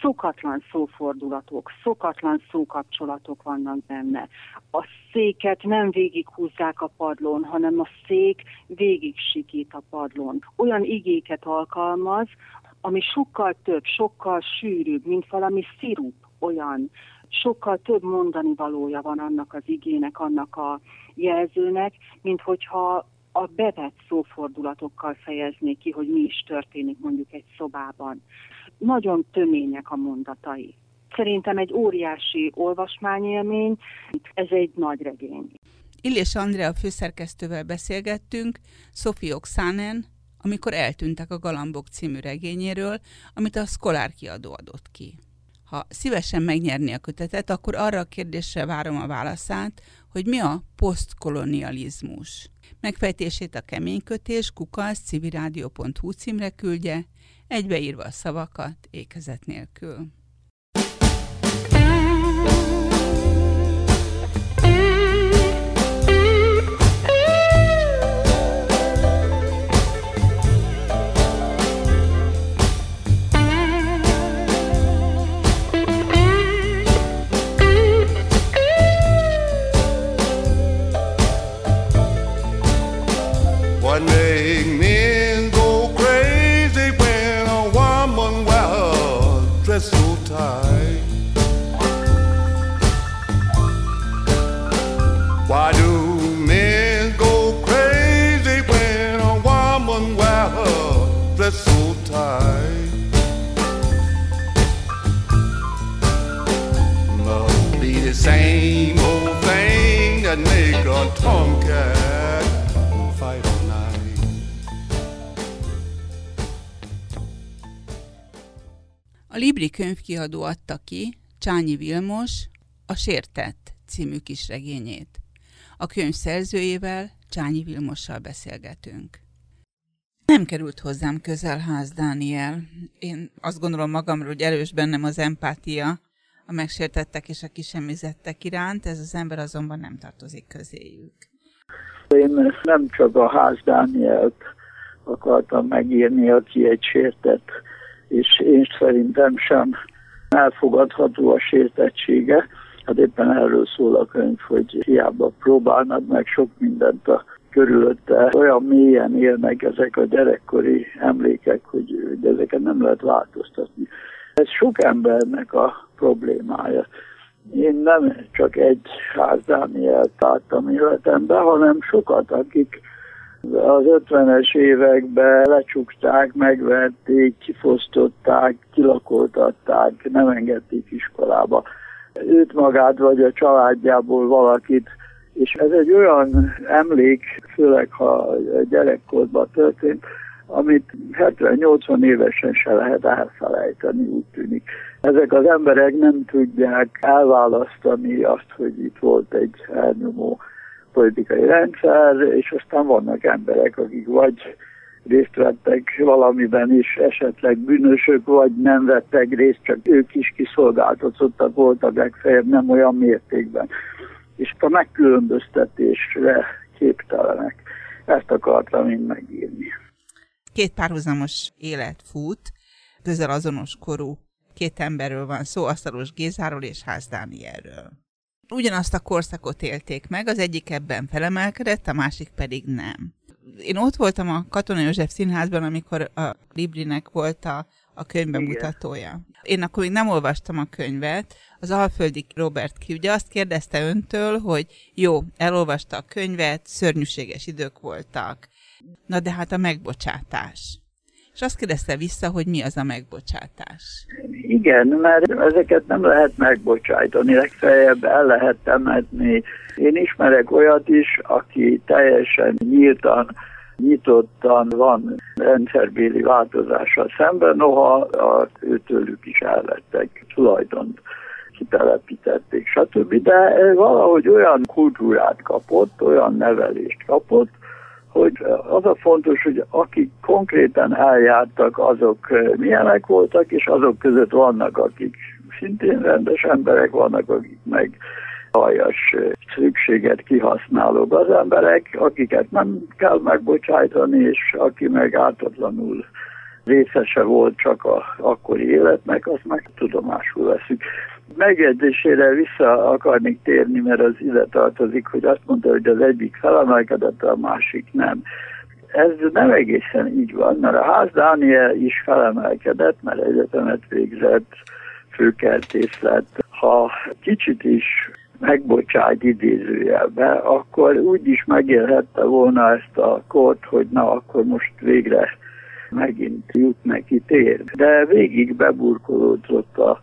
szokatlan szófordulatok, szokatlan szókapcsolatok vannak benne. A széket nem végighúzzák a padlón, hanem a szék végig sikít a padlón. Olyan igéket alkalmaz, ami sokkal több, sokkal sűrűbb, mint valami szirup, olyan sokkal több mondani valója van annak az igének, annak a jelzőnek, mint hogyha a bevett szófordulatokkal fejeznék ki, hogy mi is történik mondjuk egy szobában. Nagyon tömények a mondatai. Szerintem egy óriási olvasmányélmény, ez egy nagy regény. Illés Andrea főszerkesztővel beszélgettünk, Sophie Oxanen, amikor eltűntek a Galambok című regényéről, amit a Szkolár kiadó adott ki. Ha szívesen megnyerni a kötetet, akkor arra a kérdésre várom a válaszát, hogy mi a posztkolonializmus. Megfejtését a keménykötés kukasz civirádió.hu címre küldje, egybeírva a szavakat ékezet nélkül. Libri könyvkiadó adta ki Csányi Vilmos a Sértett című kisregényét. A könyv szerzőjével, Csányi Vilmossal beszélgetünk. Nem került hozzám közel Ház Dániel. Én azt gondolom magamról, hogy erős bennem az empátia a megsértettek és a kisemizettek iránt, ez az ember azonban nem tartozik közéjük. Én nem csak a ház Dánielt akartam megírni, aki egy sértett, és én szerintem sem elfogadható a sértettsége. Hát éppen erről szól a könyv, hogy hiába próbálnak meg sok mindent a körülötte. Olyan mélyen élnek ezek a gyerekkori emlékek, hogy, hogy ezeket nem lehet változtatni. Ez sok embernek a problémája. Én nem csak egy ház Dánielt láttam életemben, hanem sokat, akik Az 50-es években lecsukták, megverték, kifosztották, kilakoltatták, nem engedték iskolába. Őt magát vagy a családjából valakit és ez egy olyan emlék, főleg ha gyerekkorban történt, amit 70-80 évesen se lehet elfelejteni, úgy tűnik. Ezek az emberek nem tudják elválasztani azt, hogy itt volt egy elnyomó politikai rendszer, és aztán vannak emberek, akik vagy részt vettek valamiben is, esetleg bűnösök, vagy nem vettek részt, csak ők is kiszolgáltatottak voltak legfeljebb nem olyan mértékben. És a megkülönböztetésre képtelenek. Ezt akartam én megírni. Két párhuzamos élet fut, közel azonos korú két emberről van szó, Asztalos Gézáról és Ház Dánielről. Ugyanazt a korszakot élték meg, az egyik ebben felemelkedett, a másik pedig nem. Én ott voltam a Katona József Színházban, amikor a Librinek volt a, a könyvbemutatója. Én akkor még nem olvastam a könyvet, az Alföldi Robert ki ugye azt kérdezte öntől, hogy jó, elolvasta a könyvet, szörnyűséges idők voltak, Na de hát a megbocsátás. És azt kérdezte vissza, hogy mi az a megbocsátás. Igen, mert ezeket nem lehet megbocsájtani, legfeljebb el lehet temetni. Én ismerek olyat is, aki teljesen nyíltan, nyitottan van rendszerbéli változással szemben, noha a, őtőlük is elvettek tulajdont kitelepítették, stb. De valahogy olyan kultúrát kapott, olyan nevelést kapott, hogy az a fontos, hogy akik konkrétan eljártak, azok eh, milyenek voltak, és azok között vannak, akik szintén rendes emberek, vannak, akik meg aljas eh, szükséget kihasználók az emberek, akiket nem kell megbocsájtani, és aki meg ártatlanul részese volt csak a akkori életnek, azt meg tudomásul veszük. Megjegyzésére vissza akarnék térni, mert az ide tartozik, hogy azt mondta, hogy az egyik felemelkedett, a másik nem. Ez nem egészen így van, mert a ház Dániel is felemelkedett, mert egyetemet végzett, főkertész lett. Ha kicsit is megbocsájt idézőjelbe, akkor úgy is megélhette volna ezt a kort, hogy na, akkor most végre megint jut neki tér. De végig beburkolódott a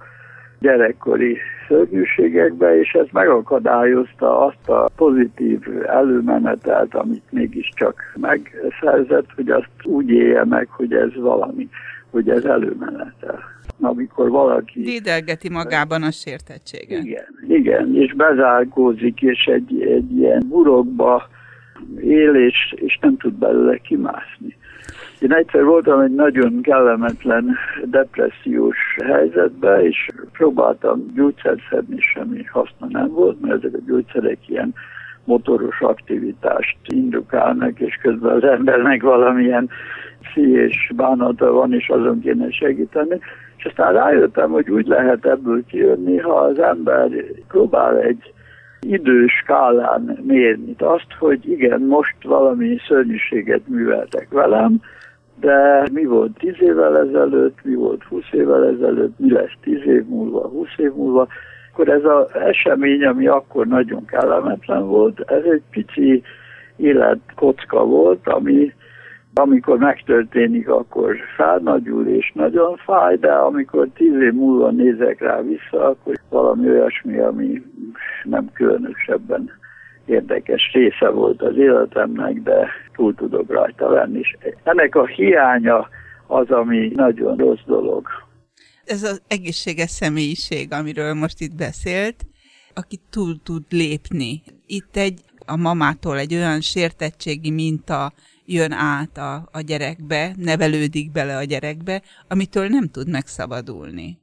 gyerekkori szörnyűségekbe, és ez megakadályozta azt a pozitív előmenetelt, amit mégiscsak megszerzett, hogy azt úgy élje meg, hogy ez valami, hogy ez előmenetel. Amikor valaki... Dédelgeti magában a sértettséget. Igen, igen, és bezárkózik, és egy, egy ilyen burokba él, és, és nem tud belőle kimászni. Én egyszer voltam egy nagyon kellemetlen depressziós helyzetben, és próbáltam gyógyszert szedni, semmi haszna nem volt, mert ezek a gyógyszerek ilyen motoros aktivitást indukálnak, és közben az embernek valamilyen és bánata van, és azon kéne segíteni. És aztán rájöttem, hogy úgy lehet ebből kijönni, ha az ember próbál egy idős skálán mérni azt, hogy igen, most valami szörnyűséget műveltek velem, de mi volt tíz évvel ezelőtt, mi volt húsz évvel ezelőtt, mi lesz tíz év múlva, húsz év múlva, akkor ez az esemény, ami akkor nagyon kellemetlen volt, ez egy pici életkocka volt, ami amikor megtörténik, akkor felnagyul és nagyon fáj, de amikor tíz év múlva nézek rá vissza, akkor valami olyasmi, ami nem különösebben érdekes része volt az életemnek, de túl tudok rajta venni. És ennek a hiánya az, ami nagyon rossz dolog. Ez az egészséges személyiség, amiről most itt beszélt, aki túl tud lépni. Itt egy a mamától egy olyan sértettségi minta jön át a, a gyerekbe, nevelődik bele a gyerekbe, amitől nem tud megszabadulni.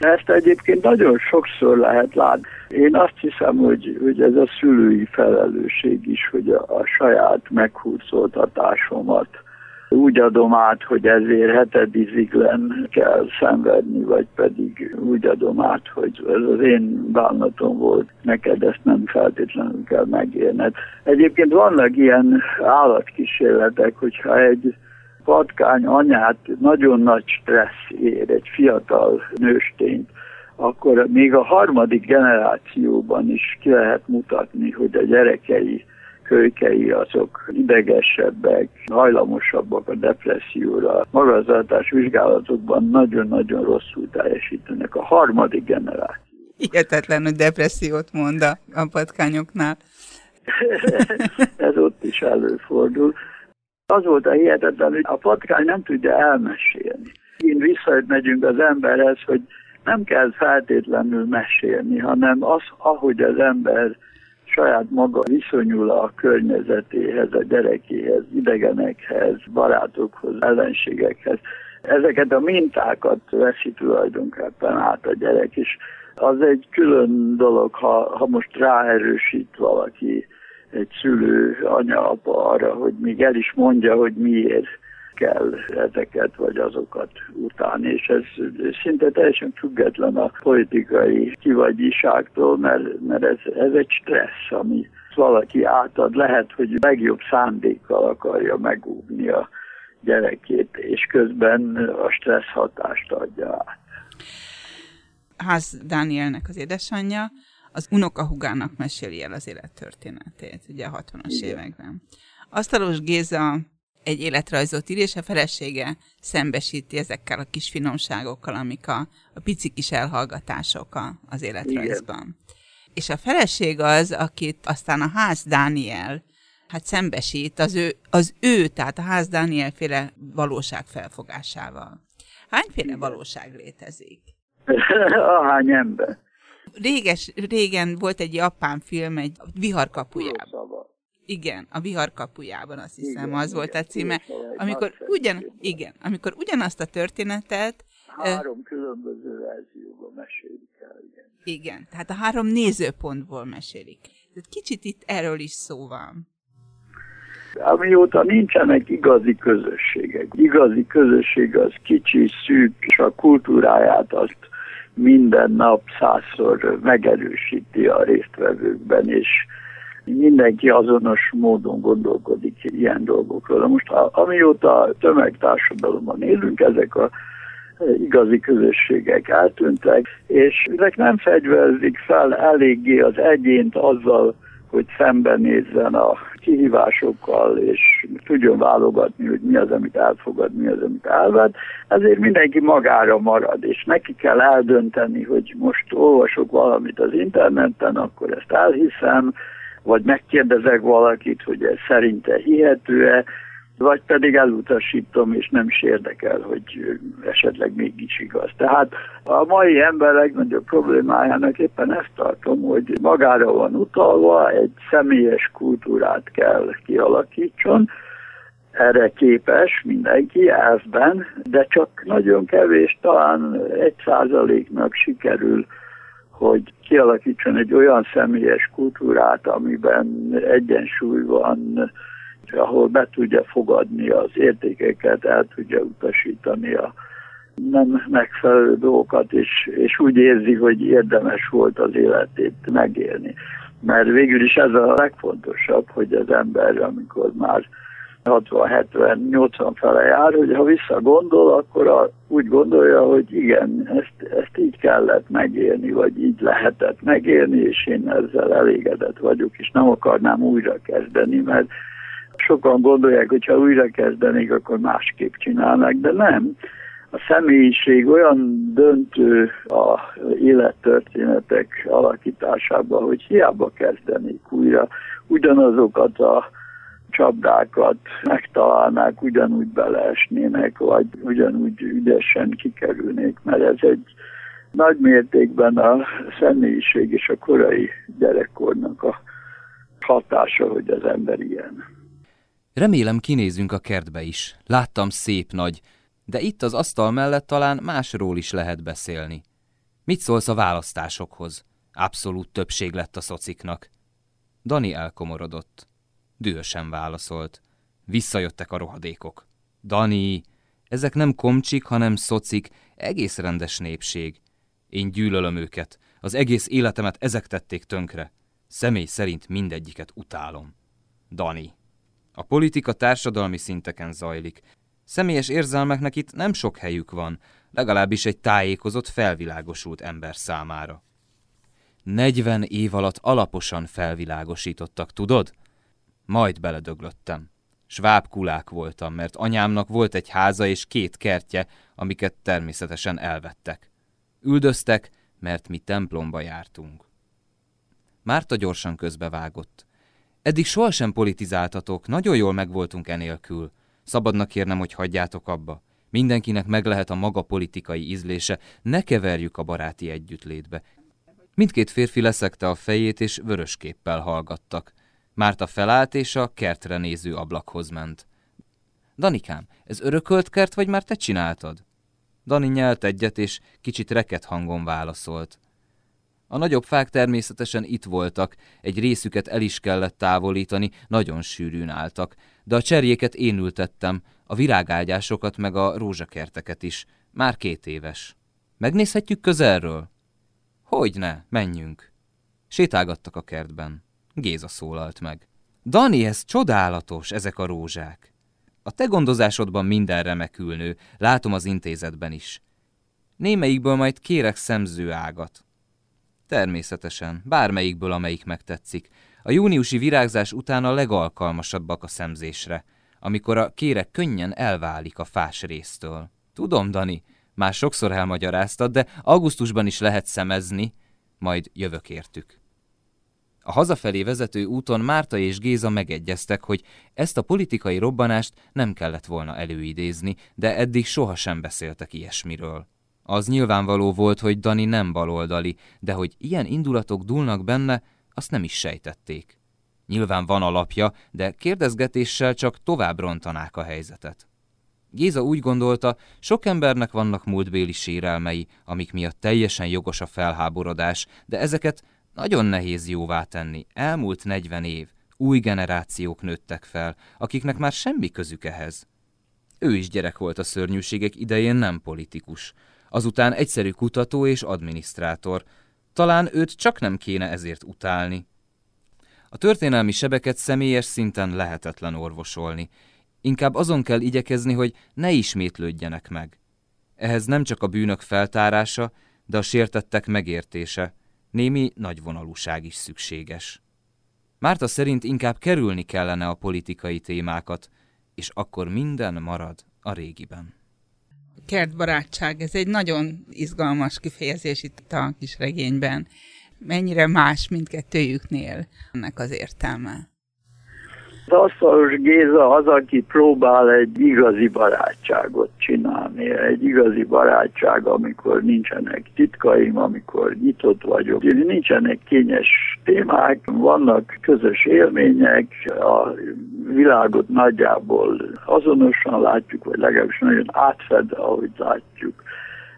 Ezt egyébként nagyon sokszor lehet látni. Én azt hiszem, hogy, hogy ez a szülői felelősség is, hogy a, a saját meghúzoltatásomat úgy adom át, hogy ezért hetediziglen kell szenvedni, vagy pedig úgy adom át, hogy ez az én bánatom volt, neked ezt nem feltétlenül kell megélned. Egyébként vannak ilyen állatkísérletek, hogyha egy patkány anyát nagyon nagy stressz ér, egy fiatal nőstényt, akkor még a harmadik generációban is ki lehet mutatni, hogy a gyerekei kölykei azok idegesebbek, hajlamosabbak a depresszióra. Magatartás vizsgálatokban nagyon-nagyon rosszul teljesítenek. A harmadik generáció. Hihetetlen, hogy depressziót mond a, a patkányoknál. <laughs> Ez ott is előfordul. Az volt a hihetetlen, hogy a patkány nem tudja elmesélni. Én visszamegyünk az emberhez, hogy nem kell feltétlenül mesélni, hanem az, ahogy az ember saját maga viszonyul a környezetéhez, a gyerekéhez, idegenekhez, barátokhoz, ellenségekhez. Ezeket a mintákat veszi tulajdonképpen át a gyerek, és az egy külön dolog, ha, ha most ráerősít valaki, egy szülő, anya, apa arra, hogy még el is mondja, hogy miért kell ezeket vagy azokat utálni, és ez szinte teljesen független a politikai kivagyiságtól, mert, mert ez, ez egy stressz, ami valaki átad. Lehet, hogy legjobb szándékkal akarja megúgni a gyerekét, és közben a stressz hatást adja át. Ház Dánielnek az édesanyja az unokahugának meséli el az élettörténetét, ugye a 60-as években. Asztalos Géza egy életrajzot ír, és a felesége szembesíti ezekkel a kis finomságokkal, amik a, a pici kis elhallgatások a, az életrajzban. Igen. És a feleség az, akit aztán a ház Dániel hát szembesít az ő, az ő tehát a ház Dániel féle valóság felfogásával. Hányféle Igen. valóság létezik? <laughs> Ahány ember. Réges, régen volt egy japán film, egy viharkapujában. Igen, a vihar kapujában azt hiszem igen, az igen, volt a címe. Amikor, ugyan, igen, amikor ugyanazt a történetet... Három uh, különböző verzióban mesélik el, igen. Igen, tehát a három nézőpontból mesélik. Tehát kicsit itt erről is szó van. Amióta nincsenek igazi közösségek. Igazi közösség az kicsi, szűk, és a kultúráját azt minden nap százszor megerősíti a résztvevőkben, és mindenki azonos módon gondolkodik ilyen dolgokról. Most amióta tömegtársadalomban élünk, ezek a igazi közösségek eltűntek, és ezek nem fegyverzik fel eléggé az egyént azzal, hogy szembenézzen a kihívásokkal, és tudjon válogatni, hogy mi az, amit elfogad, mi az, amit elved. Ezért mindenki magára marad, és neki kell eldönteni, hogy most olvasok valamit az interneten, akkor ezt elhiszem, vagy megkérdezek valakit, hogy ez szerinte hihető-e, vagy pedig elutasítom, és nem is érdekel, hogy esetleg mégis igaz. Tehát a mai ember legnagyobb problémájának éppen ezt tartom, hogy magára van utalva, egy személyes kultúrát kell kialakítson, erre képes mindenki elfben, de csak nagyon kevés, talán egy százaléknak sikerül hogy kialakítson egy olyan személyes kultúrát, amiben egyensúly van, ahol be tudja fogadni az értékeket, el tudja utasítani a nem megfelelő dolgokat, és, és úgy érzi, hogy érdemes volt az életét megélni. Mert végül is ez a legfontosabb, hogy az ember, amikor már 60-70-80 fele jár, hogy ha visszagondol, akkor a, úgy gondolja, hogy igen, ezt, ezt így kellett megélni, vagy így lehetett megélni, és én ezzel elégedett vagyok, és nem akarnám újra kezdeni, mert sokan gondolják, hogy ha újra kezdenék, akkor másképp csinálnak, de nem. A személyiség olyan döntő a élettörténetek alakításában, hogy hiába kezdenék újra ugyanazokat a csapdákat megtalálnák, ugyanúgy beleesnének, vagy ugyanúgy ügyesen kikerülnék, mert ez egy nagy mértékben a személyiség és a korai gyerekkornak a hatása, hogy az ember ilyen. Remélem kinézünk a kertbe is. Láttam szép nagy, de itt az asztal mellett talán másról is lehet beszélni. Mit szólsz a választásokhoz? Abszolút többség lett a szociknak. Dani elkomorodott. Dühösen válaszolt. Visszajöttek a rohadékok. Dani, ezek nem komcsik, hanem szocik, egész rendes népség. Én gyűlölöm őket, az egész életemet ezek tették tönkre. Személy szerint mindegyiket utálom. Dani. A politika társadalmi szinteken zajlik. Személyes érzelmeknek itt nem sok helyük van, legalábbis egy tájékozott, felvilágosult ember számára. 40 év alatt alaposan felvilágosítottak, tudod? Majd beledöglöttem. Sváb kulák voltam, mert anyámnak volt egy háza és két kertje, amiket természetesen elvettek. Üldöztek, mert mi templomba jártunk. Márta gyorsan közbevágott. Eddig sohasem politizáltatok, nagyon jól megvoltunk enélkül. Szabadnak kérnem, hogy hagyjátok abba. Mindenkinek meg lehet a maga politikai ízlése, ne keverjük a baráti együttlétbe. Mindkét férfi leszekte a fejét, és vörösképpel hallgattak. Márta felállt, és a kertre néző ablakhoz ment. Danikám, ez örökölt kert, vagy már te csináltad? Dani nyelt egyet, és kicsit reket hangon válaszolt. A nagyobb fák természetesen itt voltak, egy részüket el is kellett távolítani, nagyon sűrűn álltak, de a cserjéket én ültettem, a virágágyásokat meg a rózsakerteket is, már két éves. Megnézhetjük közelről? Hogyne, menjünk. Sétálgattak a kertben. Géza szólalt meg. Dani, ez csodálatos, ezek a rózsák. A te gondozásodban minden remekül látom az intézetben is. Némelyikből majd kérek szemzőágat. Természetesen, bármelyikből, amelyik megtetszik. A júniusi virágzás után a legalkalmasabbak a szemzésre, amikor a kérek könnyen elválik a fás résztől. Tudom, Dani, már sokszor elmagyaráztad, de augusztusban is lehet szemezni, majd jövök értük. A hazafelé vezető úton Márta és Géza megegyeztek, hogy ezt a politikai robbanást nem kellett volna előidézni, de eddig sohasem beszéltek ilyesmiről. Az nyilvánvaló volt, hogy Dani nem baloldali, de hogy ilyen indulatok dúlnak benne, azt nem is sejtették. Nyilván van alapja, de kérdezgetéssel csak tovább rontanák a helyzetet. Géza úgy gondolta, sok embernek vannak múltbéli sérelmei, amik miatt teljesen jogos a felháborodás, de ezeket nagyon nehéz jóvá tenni. Elmúlt 40 év, új generációk nőttek fel, akiknek már semmi közük ehhez. Ő is gyerek volt a szörnyűségek idején, nem politikus. Azután egyszerű kutató és adminisztrátor. Talán őt csak nem kéne ezért utálni. A történelmi sebeket személyes szinten lehetetlen orvosolni. Inkább azon kell igyekezni, hogy ne ismétlődjenek meg. Ehhez nem csak a bűnök feltárása, de a sértettek megértése – némi nagyvonalúság is szükséges. Márta szerint inkább kerülni kellene a politikai témákat, és akkor minden marad a régiben. Kertbarátság, ez egy nagyon izgalmas kifejezés itt a kis regényben. Mennyire más mindkettőjüknél ennek az értelme? Asztalos Géza az, aki próbál egy igazi barátságot csinálni, egy igazi barátság, amikor nincsenek titkaim, amikor nyitott vagyok, nincsenek kényes témák, vannak közös élmények, a világot nagyjából azonosan látjuk, vagy legalábbis nagyon átfed, ahogy látjuk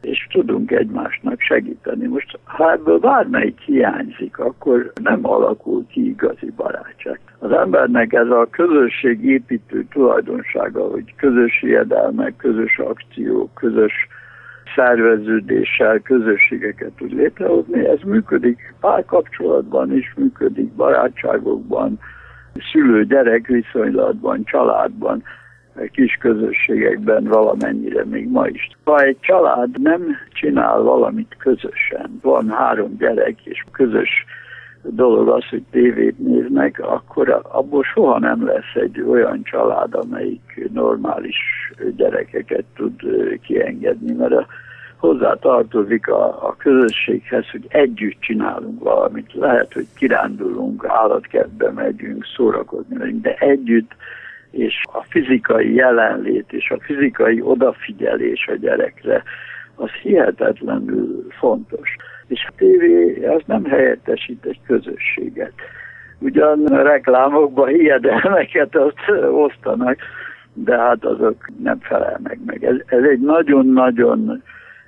és tudunk egymásnak segíteni. Most ha ebből bármelyik hiányzik, akkor nem alakul ki igazi barátság. Az embernek ez a közösség építő tulajdonsága, hogy közös iedelmek, közös akciók, közös szerveződéssel közösségeket tud létrehozni. Ez működik párkapcsolatban is, működik barátságokban, szülő-gyerek viszonylatban, családban kis közösségekben valamennyire még ma is. Ha egy család nem csinál valamit közösen, van három gyerek, és közös dolog az, hogy tévét néznek, akkor abból soha nem lesz egy olyan család, amelyik normális gyerekeket tud kiengedni, mert a, hozzá tartozik a, a közösséghez, hogy együtt csinálunk valamit. Lehet, hogy kirándulunk, állatkertbe megyünk, szórakozni megyünk, de együtt és a fizikai jelenlét és a fizikai odafigyelés a gyerekre, az hihetetlenül fontos. És a tévé az nem helyettesít egy közösséget. Ugyan reklámokban hiedelmeket azt osztanak, de hát azok nem felelnek meg. Ez, ez egy nagyon-nagyon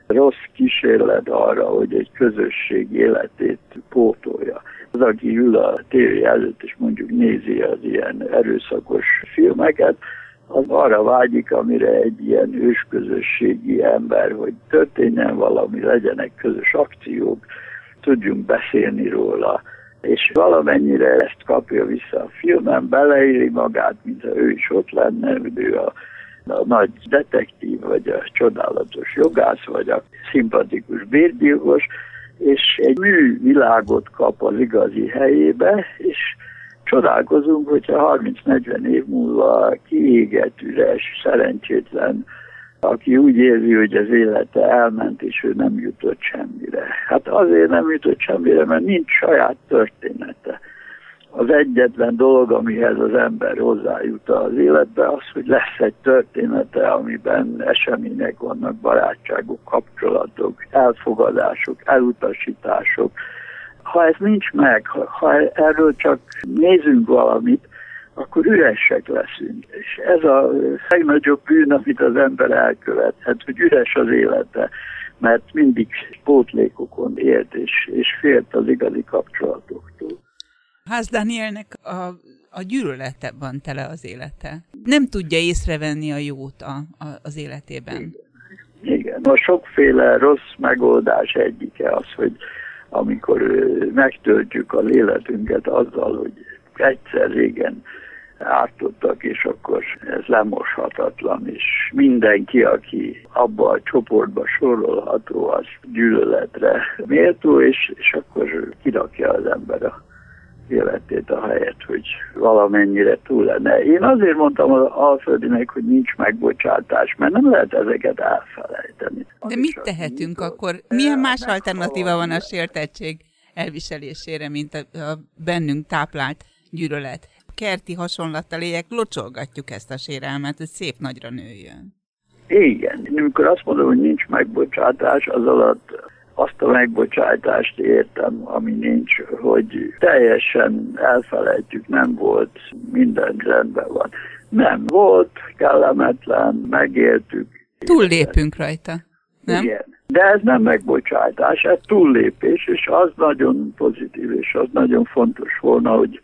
rossz kísérlet arra, hogy egy közösség életét pótolja. Az, aki ül a tévé előtt, és mondjuk nézi az ilyen erőszakos filmeket, az arra vágyik, amire egy ilyen ősközösségi ember, hogy történjen valami, legyenek közös akciók, tudjunk beszélni róla, és valamennyire ezt kapja vissza a filmen, beleéri magát, mint ha ő is ott lenne, ő a, a nagy detektív, vagy a csodálatos jogász, vagy a szimpatikus bérgyilkos, és egy művilágot kap az igazi helyébe, és Csodálkozunk, hogyha 30-40 év múlva kiégett, üres, szerencsétlen, aki úgy érzi, hogy az élete elment, és ő nem jutott semmire. Hát azért nem jutott semmire, mert nincs saját története az egyetlen dolog, amihez az ember hozzájut az életbe, az, hogy lesz egy története, amiben események vannak, barátságok, kapcsolatok, elfogadások, elutasítások. Ha ez nincs meg, ha erről csak nézünk valamit, akkor üresek leszünk. És ez a legnagyobb bűn, amit az ember elkövethet, hogy üres az élete, mert mindig pótlékokon élt, és, és félt az igazi kapcsolatoktól. Ház Danielnek a, a gyűlölete van tele az élete. Nem tudja észrevenni a jót a, a, az életében. Igen. Igen. A sokféle rossz megoldás egyike az, hogy amikor megtöltjük az életünket azzal, hogy egyszer régen ártottak, és akkor ez lemoshatatlan, és mindenki, aki abba a csoportba sorolható, az gyűlöletre méltó, és, és akkor kirakja az ember a életét a helyet, hogy valamennyire túl lenne. Én azért mondtam az Alföldinek, hogy nincs megbocsátás, mert nem lehet ezeket elfelejteni. De mit tehetünk akkor? Milyen más alternatíva van a sértettség elviselésére, mint a, a bennünk táplált gyűlölet? Kerti hasonlattal éjek, locsolgatjuk ezt a sérelmet, hogy szép nagyra nőjön. Igen. Amikor azt mondom, hogy nincs megbocsátás, az alatt azt a megbocsájtást értem, ami nincs, hogy teljesen elfelejtjük, nem volt, minden rendben van. Nem volt, kellemetlen, megéltük. Túllépünk rajta, nem? Igen. De ez nem megbocsátás, ez túllépés, és az nagyon pozitív, és az nagyon fontos volna, hogy,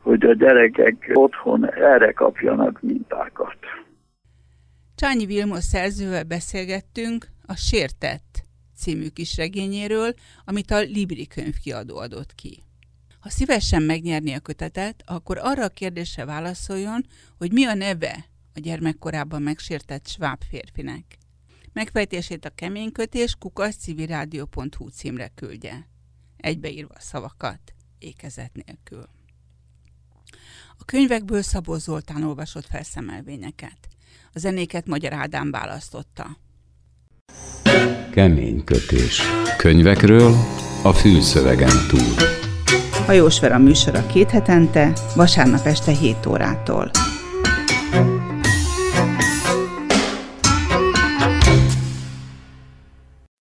hogy a gyerekek otthon erre kapjanak mintákat. Csányi Vilmos szerzővel beszélgettünk a Sértett című kisregényéről, amit a Libri könyvkiadó adott ki. Ha szívesen megnyerni a kötetet, akkor arra a kérdésre válaszoljon, hogy mi a neve a gyermekkorában megsértett sváb férfinek. Megfejtését a keménykötés kukaszcivirádió.hu címre küldje. Egybeírva a szavakat, ékezet nélkül. A könyvekből Szabó Zoltán olvasott felszemelvényeket. A zenéket Magyar Ádám választotta. Kemény kötés. Könyvekről a fülszövegen túl. Hajós Vera műsora két hetente, vasárnap este 7 órától.